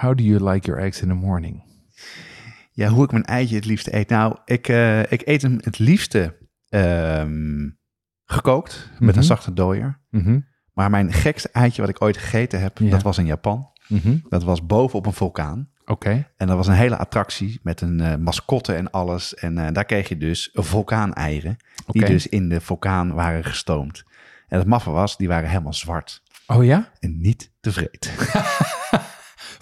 how do you like your eggs in the morning? Ja, hoe ik mijn eitje het liefste eet. Nou, ik, eh, ik eet hem het liefste ehm, gekookt met Mhm. een zachte dooier. Mhm, Maar mijn gekste eitje wat ik ooit gegeten heb, Ja. dat was in Japan. mhm. Dat was boven op een vulkaan. Oké, En dat was een hele attractie met een eh, mascotte en alles. En eh, daar kreeg je dus vulkaaneieren, die Oké. dus in de vulkaan waren gestoomd. En het maffe was, die waren helemaal zwart oh ja? en niet tevreden.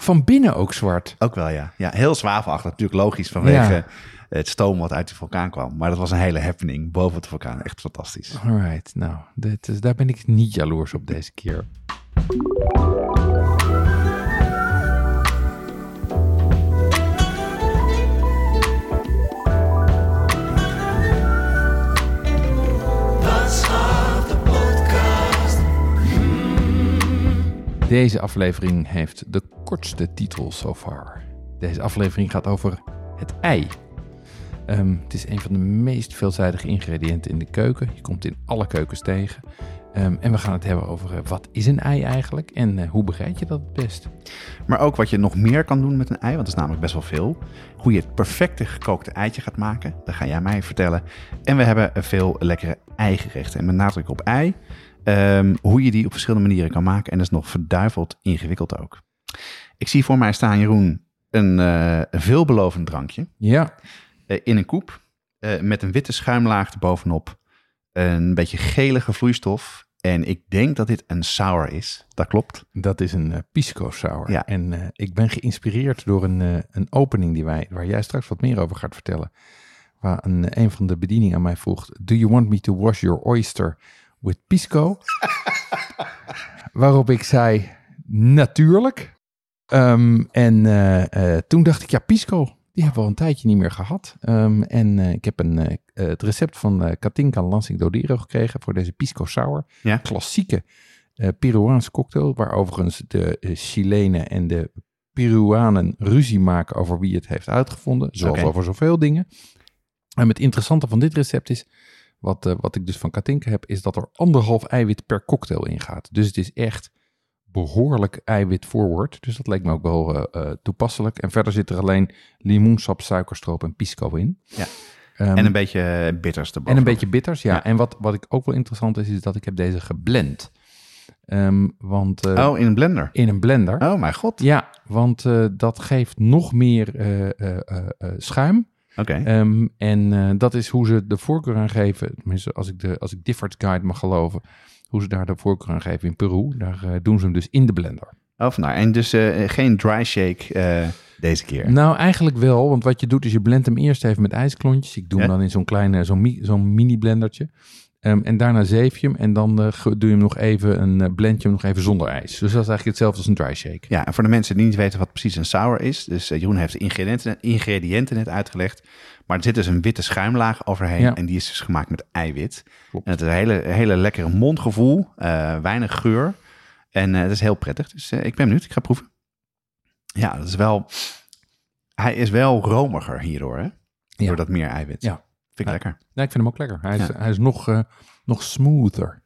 Van binnen ook zwart. Ook wel, ja. Ja, heel zwavelachtig. Natuurlijk logisch vanwege Ja. het stoom wat uit de vulkaan kwam. Maar dat was een hele happening boven de vulkaan. Echt fantastisch. Alright, nou, dit is, daar ben ik niet jaloers op deze keer. Deze aflevering heeft de kortste titel so far. Deze aflevering gaat over het ei. Ehm, het is een van de meest veelzijdige ingrediënten in de keuken. Je komt in alle keukens tegen. Ehm, en we gaan het hebben over eh, wat is een ei eigenlijk en eh, hoe bereid je dat het best. Maar ook wat je nog meer kan doen met een ei, want dat is namelijk best wel veel. Hoe je het perfecte gekookte eitje gaat maken, dat ga jij mij vertellen. En we hebben veel lekkere eigerechten. En met nadruk op ei, ehm, hoe je die op verschillende manieren kan maken. En dat is nog verduiveld ingewikkeld ook. Ik zie voor mij staan, Jeroen, een eh, veelbelovend drankje. Ja, eh, in een koep eh, met een witte schuimlaag erbovenop. Een beetje gelige vloeistof. En ik denk dat dit een sour is. Dat klopt. dat is een pisco sour. Ja. En ik ben geïnspireerd door een, een opening die wij, waar jij straks wat meer over gaat vertellen. Waar een, een van de bedieningen aan mij vroeg, do you want me to wash your oyster with pisco? Waarop ik zei, natuurlijk. Ehm, en eh, eh, toen dacht ik, ja, pisco, die hebben we al een tijdje niet meer gehad. Ehm, en eh, ik heb een, het recept van Katinka Lansing Dodero gekregen voor deze pisco sour. Ja. Klassieke Peruaanse cocktail, waar overigens de Chilenen en de Peruanen ruzie maken over wie het heeft uitgevonden, zoals over zoveel dingen. En het interessante van dit recept is, wat, eh, wat ik dus van Katinka heb, is dat er anderhalf eiwit per cocktail ingaat. Dus het is echt behoorlijk eiwit forward. Dus dat leek me ook wel eh, eh, toepasselijk. En verder zit er alleen limoensap, suikerstroop en pisco in. Ja. Ehm, en een beetje bitters erboven. en een beetje bitters, ja. Ja. En wat, wat ik ook wel interessant is, is dat ik heb deze geblend. Ehm, want Oh, in een blender. in een blender. Oh, mijn god. Ja, want dat geeft nog meer schuim. Oké. Ehm, en eh, dat is hoe ze de voorkeur aan geven. Tenminste, als ik, de, als ik Difford Guide mag geloven. Hoe ze daar de voorkeur aan geven in Peru. Daar eh, doen ze hem dus in de blender. Oh, vandaar. En dus eh, geen dry shake deze keer. Nou, eigenlijk wel. Want wat je doet is je blendt hem eerst even met ijsklontjes. Ik doe hem Ja. dan in zo'n kleine, zo'n, mi- zo'n mini blendertje. Ehm, en daarna zeef je hem. En dan eh, doe je hem nog even, een eh, blend je hem nog even zonder ijs. Dus dat is eigenlijk hetzelfde als een dry shake. Ja, en voor de mensen die niet weten wat precies een sour is. Dus eh, Jeroen heeft de ingrediënten, ingrediënten net uitgelegd. Maar er zit dus een witte schuimlaag overheen. Ja. En die is dus gemaakt met eiwit. Klopt. En het is een hele, hele lekkere mondgevoel. weinig geur. En dat is heel prettig. Dus ik ben benieuwd. Ik ga proeven. Ja, dat is wel... Hij is wel romiger hierdoor, hè? Ja. Door dat meer eiwit. Ja. Vind ik Ja. lekker. Ja, ik vind hem ook lekker. Hij is, Ja. hij is nog, eh, nog smoother.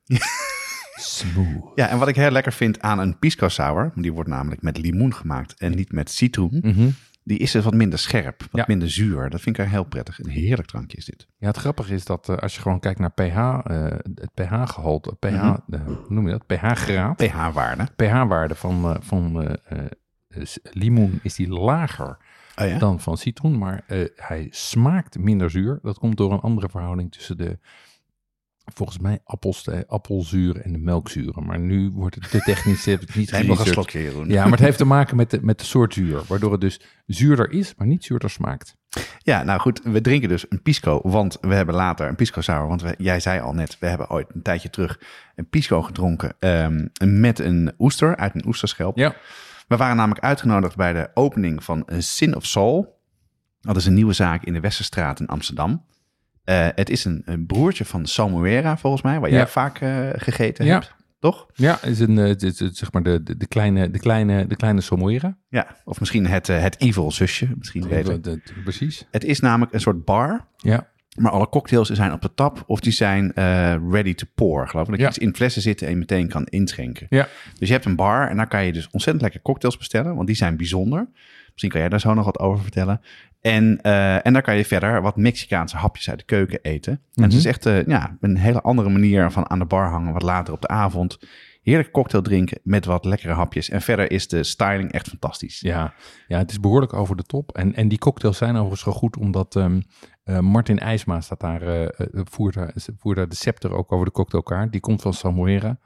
Smooth. Ja, en wat ik heel lekker vind aan een pisco sour... die wordt namelijk met limoen gemaakt en niet met citroen... Mhm. die is dus wat minder scherp, wat Ja. minder zuur. Dat vind ik er heel prettig. Een heerlijk drankje is dit. Ja, het grappige is dat eh, als je gewoon kijkt naar pH, eh, het pH-gehalte, pH, Mhm. hoe noem je dat? pH-graad. pH-waarde. pH-waarde van, van limoen is die lager Oh ja? dan van citroen, maar eh, hij smaakt minder zuur. Dat komt door een andere verhouding tussen de, volgens mij, appels, de appelzuur en de melkzuren. Maar nu wordt het te technisch, ik niet geresearched. Ja, maar het heeft te maken met de, met de soort zuur, waardoor het dus zuurder is, maar niet zuurder smaakt. Ja, nou goed, we drinken dus een pisco, want we hebben later een pisco sour. Want we, jij zei al net, we hebben ooit een tijdje terug een pisco gedronken ehm, met een oester uit een oesterschelp. Ja, We waren namelijk uitgenodigd bij de opening van Sin of Soul. Dat is een nieuwe zaak in de Westerstraat in Amsterdam. Uh, het is een, een, broertje van Salmoera, volgens mij, waar jij Ja. vaak uh, gegeten Ja. hebt. Toch? Ja, is een, eh, het het zeg maar de, de, de kleine, de kleine, de kleine Somoera. Ja. Of misschien het, het evil zusje, misschien beter. Precies. Het is namelijk een soort bar, Ja. Maar alle cocktails zijn op de tap of die zijn eh, ready to pour, geloof ik. Dat je Ja. iets in flessen zitten en je meteen kan inschenken. Ja. Dus je hebt een bar en daar kan je dus ontzettend lekker cocktails bestellen, want die zijn bijzonder. Misschien kan jij daar zo nog wat over vertellen. En, eh, en daar kan je verder wat Mexicaanse hapjes uit de keuken eten. En het Mhm. is echt eh, ja, een hele andere manier van aan de bar hangen, wat later op de avond. Heerlijk cocktail drinken met wat lekkere hapjes. En verder is de styling echt fantastisch. Ja, ja, het is behoorlijk over de top. En, en die cocktails zijn overigens zo goed, omdat ehm, eh, Martin IJsma staat daar, eh, voert, daar, voert daar de scepter ook over de cocktailkaart. Die komt van Samoera.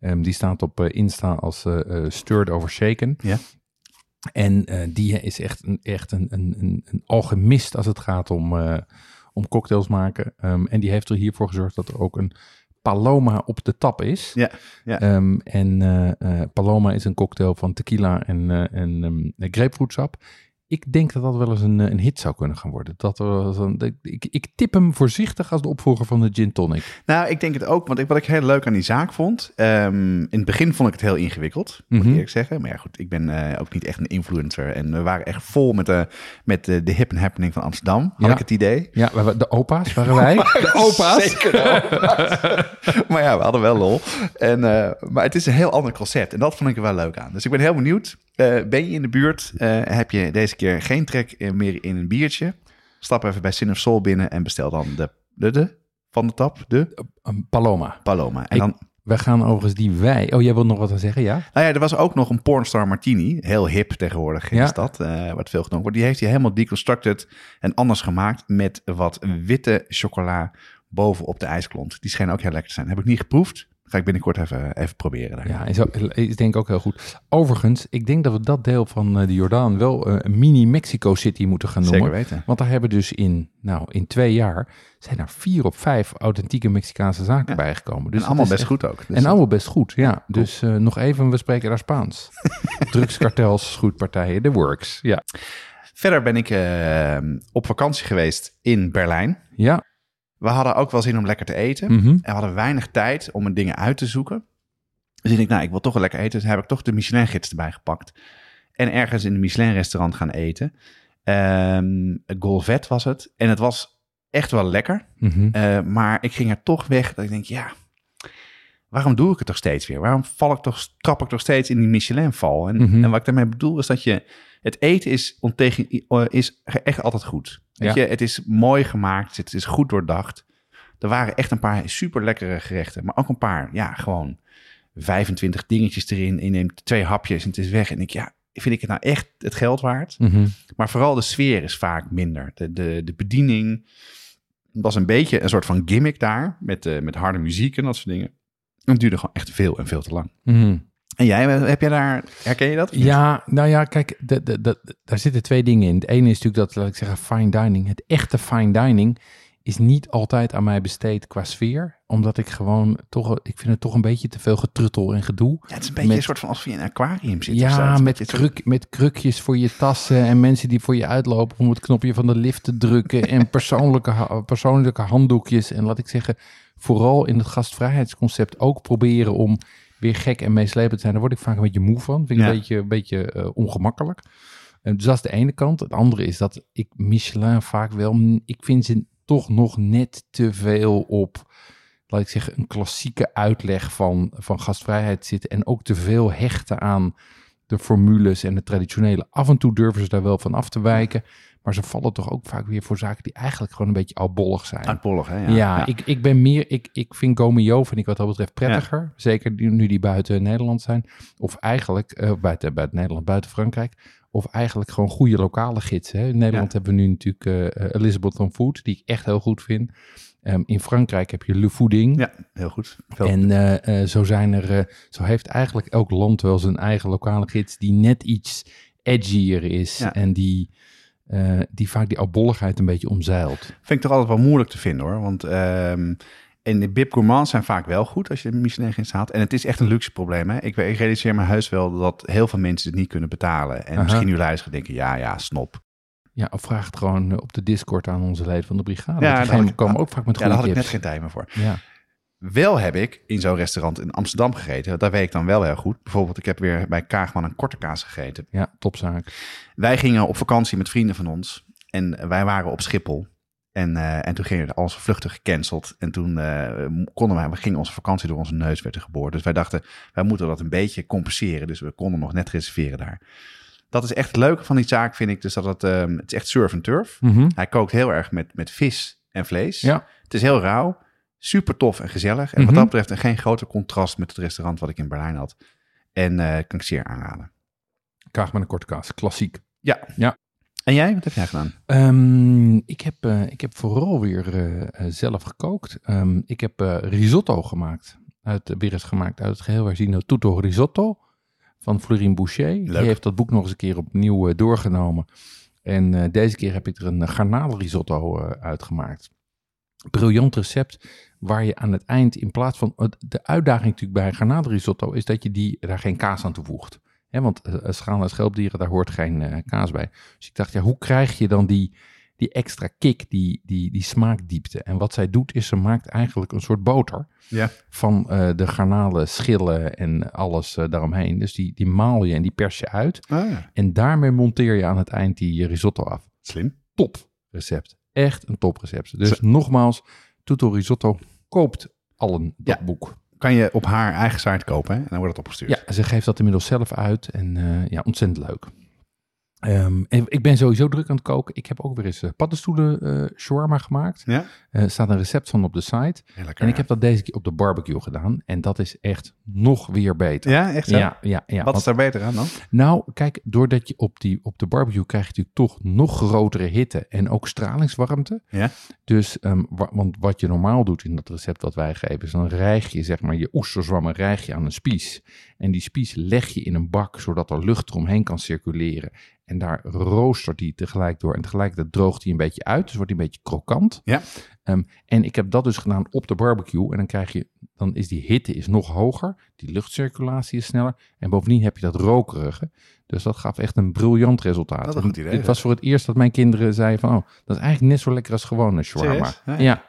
Ehm, die staat op eh, Insta als stirred over shaken. Ja. En die is echt een, echt een, een, een, een alchemist als het gaat om, om cocktails maken. Ehm, en die heeft er hiervoor gezorgd dat er ook een Paloma op de tap is. Ja, ja. Ehm, en Paloma is een cocktail van tequila en, eh en grapefruitsap. Ik denk dat dat wel eens een, eh, een hit zou kunnen gaan worden. Dat een, ik, ik tip hem voorzichtig als de opvolger van de gin tonic. Nou, ik denk het ook, want ik, wat ik heel leuk aan die zaak vond. ehm, in het begin vond ik het heel ingewikkeld, moet ik Mhm. eerlijk zeggen. Maar ja, goed, ik ben eh, ook niet echt een influencer. En we waren echt vol met de, met de, de hip en happening van Amsterdam, had Ja. ik het idee. Ja, de opa's waren wij. De opa's. Zeker de opa's. maar ja, we hadden wel lol. En, eh, maar het is een heel ander concept. En dat vond ik er wel leuk aan. Dus ik ben heel benieuwd. Eh, ben je in de buurt? Eh, heb je deze keer geen trek meer in een biertje? Stap even bij Sin of Soul binnen en bestel dan de, de, de van de tap, de Een Paloma. Paloma. En Ik- dan, We gaan overigens die wij... Oh, jij wilt nog wat aan zeggen, ja? nou ja, er was ook nog een Pornstar Martini. Heel hip tegenwoordig in Ja. de stad. eh, wat veel gedronken wordt. Die heeft hij helemaal deconstructed en anders gemaakt. Met wat witte chocola bovenop de ijsklont. Die schijnen ook heel lekker te zijn. Heb ik niet geproefd. Ga ik binnenkort even, even proberen. Daar. Ja, is, ook- is denk ik ook heel goed. Overigens, ik denk dat we dat deel van eh, de Jordaan wel eh, een mini Mexico City moeten gaan noemen. Zeker weten. Want daar hebben dus in, nou, in twee jaar zijn er vier of vijf authentieke Mexicaanse zaken Ja. bijgekomen. Dus allemaal best echt- goed ook. Dus en allemaal best goed, ja. Dus eh, nog even, we spreken daar Spaans. Drugskartels, schoetpartijen, de works. Ja, Verder ben ik op vakantie geweest in Berlijn. ja. We hadden ook wel zin om lekker te eten. mhm. En we hadden weinig tijd om dingen uit te zoeken. Dus ik denk, nou, ik wil toch wel lekker eten. Dus heb ik toch de Michelin-gids erbij gepakt. En ergens in een Michelin-restaurant gaan eten. Ehm Golvet was het. En het was echt wel lekker. mhm. Eh, maar ik ging er toch weg dat ik denk, ja, waarom doe ik het toch steeds weer? Waarom val ik toch, trap ik toch steeds in die Michelin-val? En, Mhm. en wat ik daarmee bedoel is dat je, het eten is, ontegen, is echt altijd goed. Weet Ja. je, het is mooi gemaakt, het is goed doordacht. Er waren echt een paar super lekkere gerechten, maar ook een paar, ja, gewoon 25 dingetjes erin. Je neemt twee hapjes en het is weg. En ik, ja, vind ik het nou echt het geld waard? Mhm. Maar vooral de sfeer is vaak minder. De, de, de bediening was een beetje een soort van gimmick daar. Met, eh, met harde muziek en dat soort dingen. En het duurde gewoon echt veel en veel te lang. Mhm. En jij, heb jij daar, herken je dat? Ja, nou ja, kijk, de, de, de, daar zitten twee dingen in. Het ene is natuurlijk dat, laat ik zeggen, fine dining. Het echte fine dining is niet altijd aan mij besteed qua sfeer. Omdat ik gewoon toch, ik vind het toch een beetje te veel getruttel en gedoe. Ja, het is een beetje Met- een soort van alsof je in een aquarium zit. Ja, met, kruk, met krukjes voor je tassen en mensen die voor je uitlopen om het knopje van de lift te drukken. En persoonlijke, persoonlijke handdoekjes. En laat ik zeggen, vooral in het gastvrijheidsconcept ook proberen om weer gek en meeslepend zijn. Daar word ik vaak een beetje moe van. Vind ik Ja. een beetje, een beetje eh, ongemakkelijk. Eh, dus dat is de ene kant. Het andere is dat ik Michelin vaak wel, ik vind ze toch nog net te veel op, laat ik zeggen, een klassieke uitleg van, van gastvrijheid zitten. En ook te veel hechten aan de formules en het traditionele. Af en toe durven ze daar wel van af te wijken. Maar ze vallen toch ook vaak weer voor zaken die eigenlijk gewoon een beetje oudbollig zijn. uitbollig, hè? Ja, Ik, ik ben meer, ik, ik vind Gomeo vind ik wat dat betreft prettiger. Zeker die- nu die buiten Nederland zijn. Of eigenlijk, eh, buiten, buiten Nederland, buiten Frankrijk. Of eigenlijk gewoon goede lokale gidsen. Hè. In Nederland hebben we nu natuurlijk eh, eh, Elizabeth van Food, die ik echt heel goed vind. Ehm, in Frankrijk heb je Le Fooding. Ja, heel goed. En zo zijn er, zo heeft eigenlijk elk land wel zijn eigen lokale gids die net iets edgier is. Ja. En die, eh, die vaak die oudbolligheid een beetje omzeilt. Vind ik toch altijd wel moeilijk te vinden hoor. Want ehm, En de Bib Gourmand zijn vaak wel goed als je een Michelin haalt. En het is echt een luxe probleem. Hè? Ik, ik realiseer me huis wel dat heel veel mensen het niet kunnen betalen. En Aha. misschien nu luisteren denken, ja, ja, snop. Ja, of vraag het gewoon op de Discord aan onze leden van de brigade. Ja, daar komen ook vaak met Ja, daar goede had ik net geen tijd meer voor. Ja. Wel heb ik in zo'n restaurant in Amsterdam gegeten. Daar weet ik dan wel heel goed. Bijvoorbeeld, ik heb weer bij Kaagman een korte kaas gegeten. ja, topzaak. Wij gingen op vakantie met vrienden van ons. En wij waren op Schiphol. En, eh, en toen gingen onze vluchten gecanceld. En toen eh, konden wij, we gingen onze vakantie door onze neus werd er geboord. Dus wij dachten, wij moeten dat een beetje compenseren. Dus we konden nog net reserveren daar. Dat is echt het leuke van die zaak, vind ik. Dus dat het, ehm, het is echt surf en turf. Mhm. Hij kookt heel erg met, met vis en vlees. Ja. Het is heel rauw, super tof en gezellig. En Mhm. wat dat betreft een geen grote contrast met het restaurant wat ik in Berlijn had. En eh, kan ik zeer aanraden. Kaag met een korte kaas, klassiek. Ja. Ja. En jij, wat heb jij gedaan? Ehm, ik, heb, eh, ik heb vooral weer eh, zelf gekookt. Ehm, ik heb risotto gemaakt. Uit, weer eens gemaakt uit het geheel herzien Tutto Risotto van Florine Boucher. Die Leuk. heeft dat boek nog eens een keer opnieuw doorgenomen. En deze keer heb ik er een uh, garnalenrisotto uitgemaakt. Briljant recept waar je aan het eind in plaats van... De uitdaging natuurlijk bij garnalenrisotto is dat je die, daar geen kaas aan toevoegt. Hè, want eh, schaal- en schelpdieren, daar hoort geen eh, kaas bij. Dus ik dacht, ja, hoe krijg je dan die, die extra kick, die, die, die smaakdiepte? En wat zij doet, is ze maakt eigenlijk een soort boter Ja. van eh, de garnalen, schillen en alles eh, daaromheen. Dus die, die maal je en die pers je uit. Ah, ja. En daarmee monteer je aan het eind die risotto af. Slim. Top recept. Echt een top recept. Dus nogmaals, Tutto Risotto koopt allen dat Ja. boek. Kan je op haar eigen site kopen hè? en dan wordt het opgestuurd. Ja, ze geeft dat inmiddels zelf uit en eh, ja, ontzettend leuk. Ehm, ik ben sowieso druk aan het koken. Ik heb ook weer eens eh, paddenstoelen eh shawarma gemaakt. Ja? Er staat een recept van op de site. Lekker. En ik heb dat deze keer op de barbecue gedaan. En dat is echt nog weer beter. Ja, echt zo? ja, ja. ja. Wat Want- is daar beter aan dan? nou, kijk, doordat je op, die, op de barbecue krijg je natuurlijk toch nog grotere hitte en ook stralingswarmte. Ja. Dus, ehm, wa- want wat je normaal doet in dat recept wat wij geven, is dan rijg je zeg maar je oesterzwammen rijg je aan een spies. En die spies leg je in een bak, zodat er lucht eromheen kan circuleren. En daar roostert die tegelijk door. En tegelijkertijd droogt hij een beetje uit, dus wordt hij een beetje krokant. Ja. Ehm, en ik heb dat dus gedaan op de barbecue. En dan krijg je, dan is die hitte is nog hoger. Die luchtcirculatie is sneller. En bovendien heb je dat rokerige. Dus dat gaf echt een briljant resultaat. Goed idee, Dit hè? was voor het eerst dat mijn kinderen zeiden van... Oh, dat is eigenlijk net zo lekker als gewone shawarma. Ja, ja.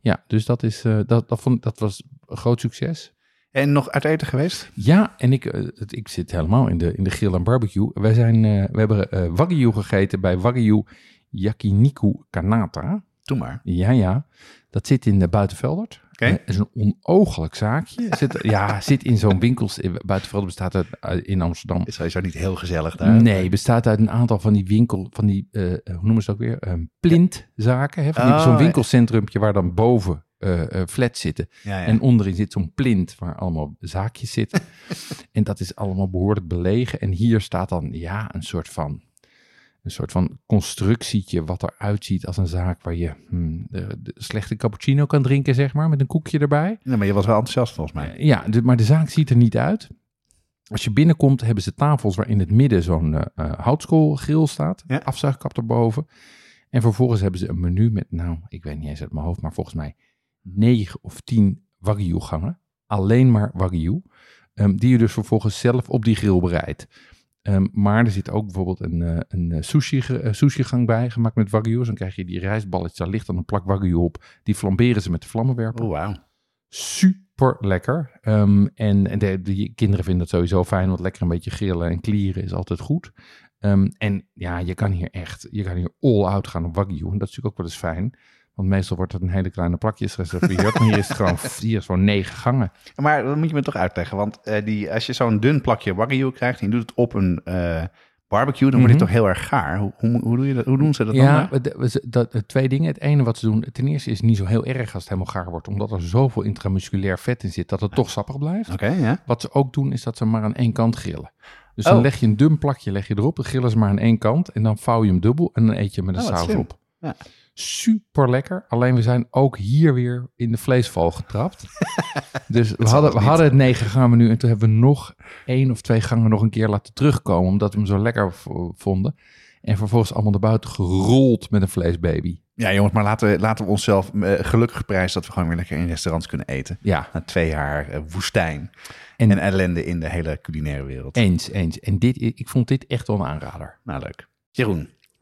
ja. dus dat, is, eh, dat, dat, vond, dat was een groot succes. En nog uit eten geweest? Ja, en ik, eh, ik zit helemaal in de, in de grill en barbecue. Wij zijn, eh, we hebben eh wagyu gegeten bij Wagyu Yakiniku Kanata. Doe maar. Ja, ja. Dat zit in de Buitenveldert. Oké. Eh, is een onooglijk zaakje. Zit, ja, zit in zo'n winkels. Buitenveldert bestaat uit, in Amsterdam. Is sowieso niet heel gezellig daar. Nee, bestaat uit een aantal van die winkel, van die, hoe noemen ze ook weer? Ehm plintzaken. Hè? Van die- Oh, zo'n winkelcentrumpje waar dan boven eh eh, flats zitten. Ja, ja. En onderin zit zo'n plint waar allemaal zaakjes zitten. en dat is allemaal behoorlijk belegen. En hier staat dan, ja, een soort van, een soort van constructietje wat eruit ziet als een zaak waar je hmm, de, de slechte cappuccino kan drinken, zeg maar, met een koekje erbij. Nee, maar je was wel enthousiast volgens mij. Eh, Ja, de- maar de zaak ziet er niet uit. Als je binnenkomt, hebben ze tafels waar in het midden zo'n eh, houtskoolgrill staat. Ja. Afzuigkap erboven. En vervolgens hebben ze een menu met, nou, ik weet niet eens uit mijn hoofd, maar volgens mij negen of tien wagyu gangen. Alleen maar wagyu. ehm, die je dus vervolgens zelf op die grill bereidt. Ehm, maar er zit ook bijvoorbeeld een, eh, een eh, sushi, eh, sushi-gang bij, gemaakt met wagyu. Dus dan krijg je die rijstballetjes, daar ligt dan een plak wagyu op. Die flamberen ze met de vlammenwerper. Oh, wauw. Super lekker. Ehm, en en de, de kinderen vinden het sowieso fijn, want lekker een beetje grillen en klieren is altijd goed. En ja, je kan hier echt, je kan hier all out gaan op wagyu. En dat is natuurlijk ook wel eens fijn. Want meestal wordt het een hele kleine plakjes geserveerd. maar hier is het gewoon, hier is gewoon negen gangen. Maar dat moet je me toch uitleggen. Want eh, die, als je zo'n dun plakje wagyu krijgt en je doet het op een eh, barbecue, dan wordt het Mhm. toch heel erg gaar. Hoe, hoe, hoe, doe je dat, hoe doen ze dat Ja, dan? we- dat, dat, twee dingen. Het ene wat ze doen, ten eerste is het niet zo heel erg als het helemaal gaar wordt. Omdat er zoveel intramusculair vet in zit, dat het toch sappig blijft. Oké, ja. Wat ze ook doen, is dat ze maar aan één kant grillen. Dus dan Oh. leg je een dun plakje leg je erop, dan grillen ze maar aan één kant. En dan vouw je hem dubbel en dan eet je hem met een Oh, saus slim. op. Ja. Super lekker. Alleen we zijn ook hier weer in de vleesval getrapt. dus we hadden, het we hadden het negen gangen menu en toen hebben we nog één of twee gangen nog een keer laten terugkomen. Omdat we hem zo lekker vonden. En vervolgens allemaal naar buiten gerold met een vleesbaby. Ja, jongens, maar laten we, laten we onszelf uh, gelukkig prijzen dat we gewoon weer lekker in restaurants kunnen eten. Ja. Na twee jaar uh, woestijn En- en, ellende in de hele culinaire wereld. Eens, eens. En dit, ik vond dit echt wel een aanrader. Nou, leuk. Jeroen,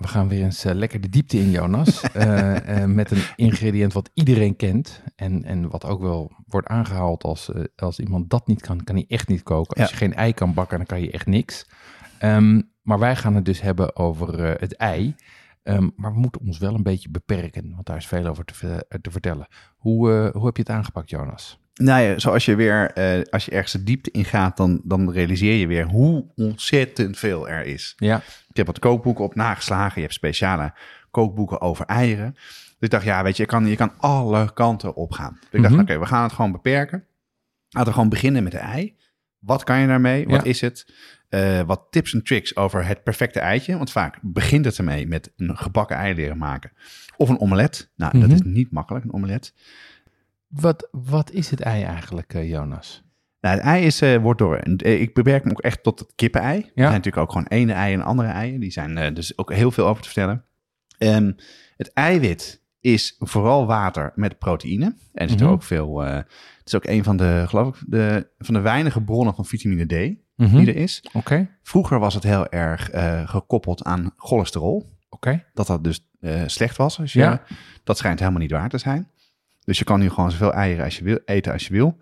We gaan weer eens eh, lekker de diepte in, Jonas. Eh, eh, met een ingrediënt wat iedereen kent. En, en wat ook wel wordt aangehaald als, als iemand dat niet kan, kan hij echt niet koken. Als je geen ei kan bakken, dan kan je echt niks. Ehm, maar wij gaan het dus hebben over het ei. Ehm, maar we moeten ons wel een beetje beperken, want daar is veel over te, te vertellen. Hoe, hoe heb je het aangepakt, Jonas? Nou ja, zoals je weer, eh, als je ergens de diepte ingaat, dan, dan realiseer je weer hoe ontzettend veel er is. Ja, Ik heb wat kookboeken op nageslagen. Je hebt speciale kookboeken over eieren. Dus ik dacht, ja, weet je, je kan, je kan alle kanten op gaan. Dus ik dacht, Mhm. oké, we gaan het gewoon beperken. Laten we gewoon beginnen met de ei. Wat kan je daarmee? Wat Ja. is het? Eh, wat tips en tricks over het perfecte eitje. Want vaak begint het ermee met een gebakken ei leren maken. Of een omelet. Nou, dat Mhm. is niet makkelijk, een omelet. Wat, wat is het ei eigenlijk, eh, Jonas? Nou, het ei is, eh, wordt door. eh, ik beperk me ook echt tot het kippenei. Er zijn natuurlijk ook gewoon ene ei en andere eieren. Die zijn eh, dus ook heel veel over te vertellen. Ehm, het eiwit is vooral water met proteïne. En er zit er ook veel. het is ook een van de, geloof ik, de, van de weinige bronnen van vitamine D Mhm. die er is. Oké, Vroeger was het heel erg gekoppeld aan cholesterol. oké. Dat dat dus slecht was. Als je, Ja. Dat schijnt helemaal niet waar te zijn. Dus je kan nu gewoon zoveel eieren als je wil, eten als je wil.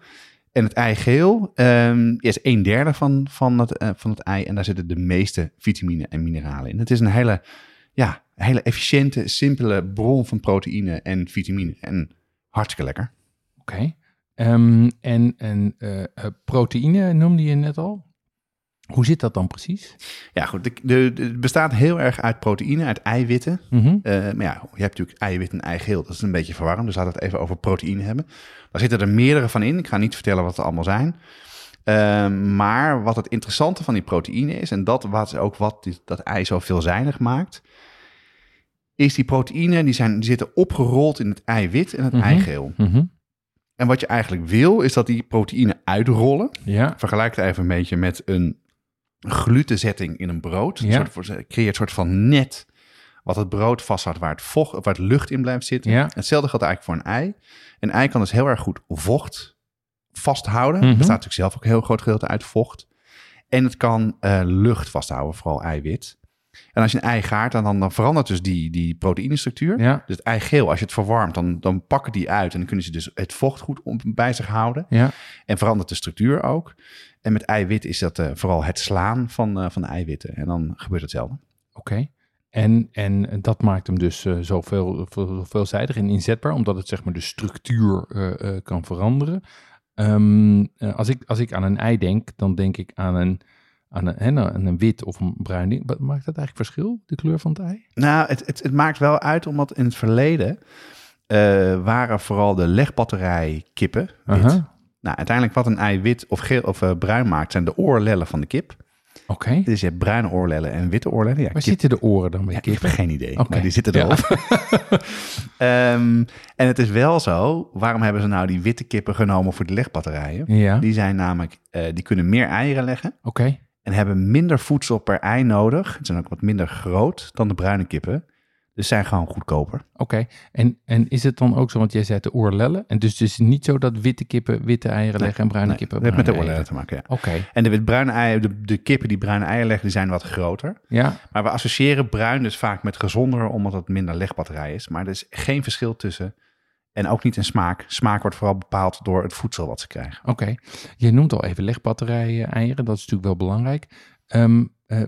En het eigeel ehm, is een derde van, van, het, eh, van het ei. En daar zitten de meeste vitamine en mineralen in. Het is een hele, ja, hele efficiënte, simpele bron van proteïne en vitamine. En hartstikke lekker. Oké. Ehm, en en eh, eh, proteïne noemde je net al. Hoe zit dat dan precies? Ja, goed. de- de- de- Het bestaat heel erg uit proteïne, uit eiwitten. Mhm. Eh, maar ja, je hebt natuurlijk eiwit en eigeel. Dat is een beetje verwarrend. Dus laten we het even over proteïne hebben. Daar zitten er meerdere van in. Ik ga niet vertellen wat het allemaal zijn. Ehm, maar wat het interessante van die proteïne is... en dat wat ook wat die- dat ei zo veelzijdig maakt... is die proteïne, die, zijn, die zitten opgerold in het eiwit en het Mhm. eigeel. Mhm. En wat je eigenlijk wil, is dat die proteïne uitrollen. Ja. Vergelijk het even een beetje met een glutenzetting in een brood. Een Ja. soort, voor- creëert een soort van net wat het brood vasthoudt, waar het, vocht, waar het lucht in blijft zitten. Ja. Hetzelfde geldt eigenlijk voor een ei. Een ei kan dus heel erg goed vocht vasthouden. Het bestaat natuurlijk zelf ook een heel groot gedeelte uit vocht. En het kan eh, lucht vasthouden, vooral eiwit. En als je een ei gaart, dan, dan, dan verandert dus die, die proteïnestructuur. Ja. Dus het eigeel, als je het verwarmt, dan, dan pakken die uit... en dan kunnen ze dus het vocht goed om, bij zich houden. Ja. En verandert de structuur ook. En met eiwit is dat eh, vooral het slaan van, eh, van de eiwitten. En dan gebeurt hetzelfde. Oké. En, en dat maakt hem dus eh, zoveel, veel, veelzijdig en inzetbaar, omdat het zeg maar de structuur kan veranderen. Ehm, eh, als, ik, als ik aan een ei denk, dan denk ik aan een, aan een, hè, nou, aan een wit of een bruin ding. Wat- Maakt dat eigenlijk verschil, de kleur van het ei? Nou, het, het, het maakt wel uit, omdat in het verleden waren vooral de legbatterij-kippen wit. Aha. Nou, uiteindelijk wat een ei wit of, geel, of eh, bruin maakt, zijn de oorlellen van de kip. Oké. Dus je hebt bruine oorlellen en witte oorlellen. Ja, Waar kip- zitten de oren dan bij Ja, ik heb geen idee, Oké. maar die zitten Ja. erop. Ehm, en het is wel zo, waarom hebben ze nou die witte kippen genomen voor de legbatterijen? Ja, Die zijn namelijk, eh, die kunnen meer eieren leggen oké. en hebben minder voedsel per ei nodig. Het zijn ook wat minder groot dan de bruine kippen. Dus zijn gewoon goedkoper. Oké, en, en is het dan ook zo, want jij zei de oorlellen, en dus het is niet zo dat witte kippen witte eieren leggen en bruine Nee, kippen dat heeft met de oorlellen te maken, ja. Oké, En de, bruine eieren, de, de kippen die bruine eieren leggen, die zijn wat groter. ja, Maar we associëren bruin dus vaak met gezonder, omdat het minder legbatterij is. Maar er is geen verschil tussen. En ook niet in smaak. Smaak wordt vooral bepaald door het voedsel wat ze krijgen. oké. Je noemt al even legbatterijen eieren, dat is natuurlijk wel belangrijk. Ehm, eh,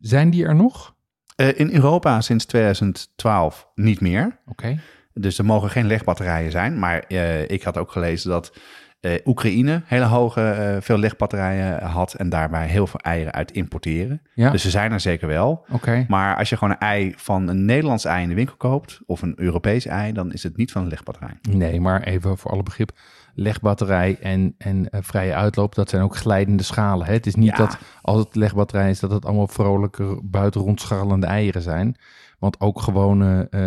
Zijn die er nog? Eh, in Europa sinds 2012 niet meer. Oké. Dus er mogen geen legbatterijen zijn. Maar eh, ik had ook gelezen dat eh, Oekraïne hele hoge, veel legbatterijen had. En daarbij heel veel eieren uit importeren. Ja. Dus ze zijn er zeker wel. Oké. Maar als je gewoon een ei van een Nederlands ei in de winkel koopt. Of een Europees ei, dan is het niet van een legbatterij. Nee, maar even voor alle begrip. Legbatterij en, en eh, vrije uitloop, dat zijn ook glijdende schalen. Hè? Het is niet Ja. dat als het legbatterij is, dat het allemaal vrolijke, buiten rondscharrelende eieren zijn. Want ook gewone, eh,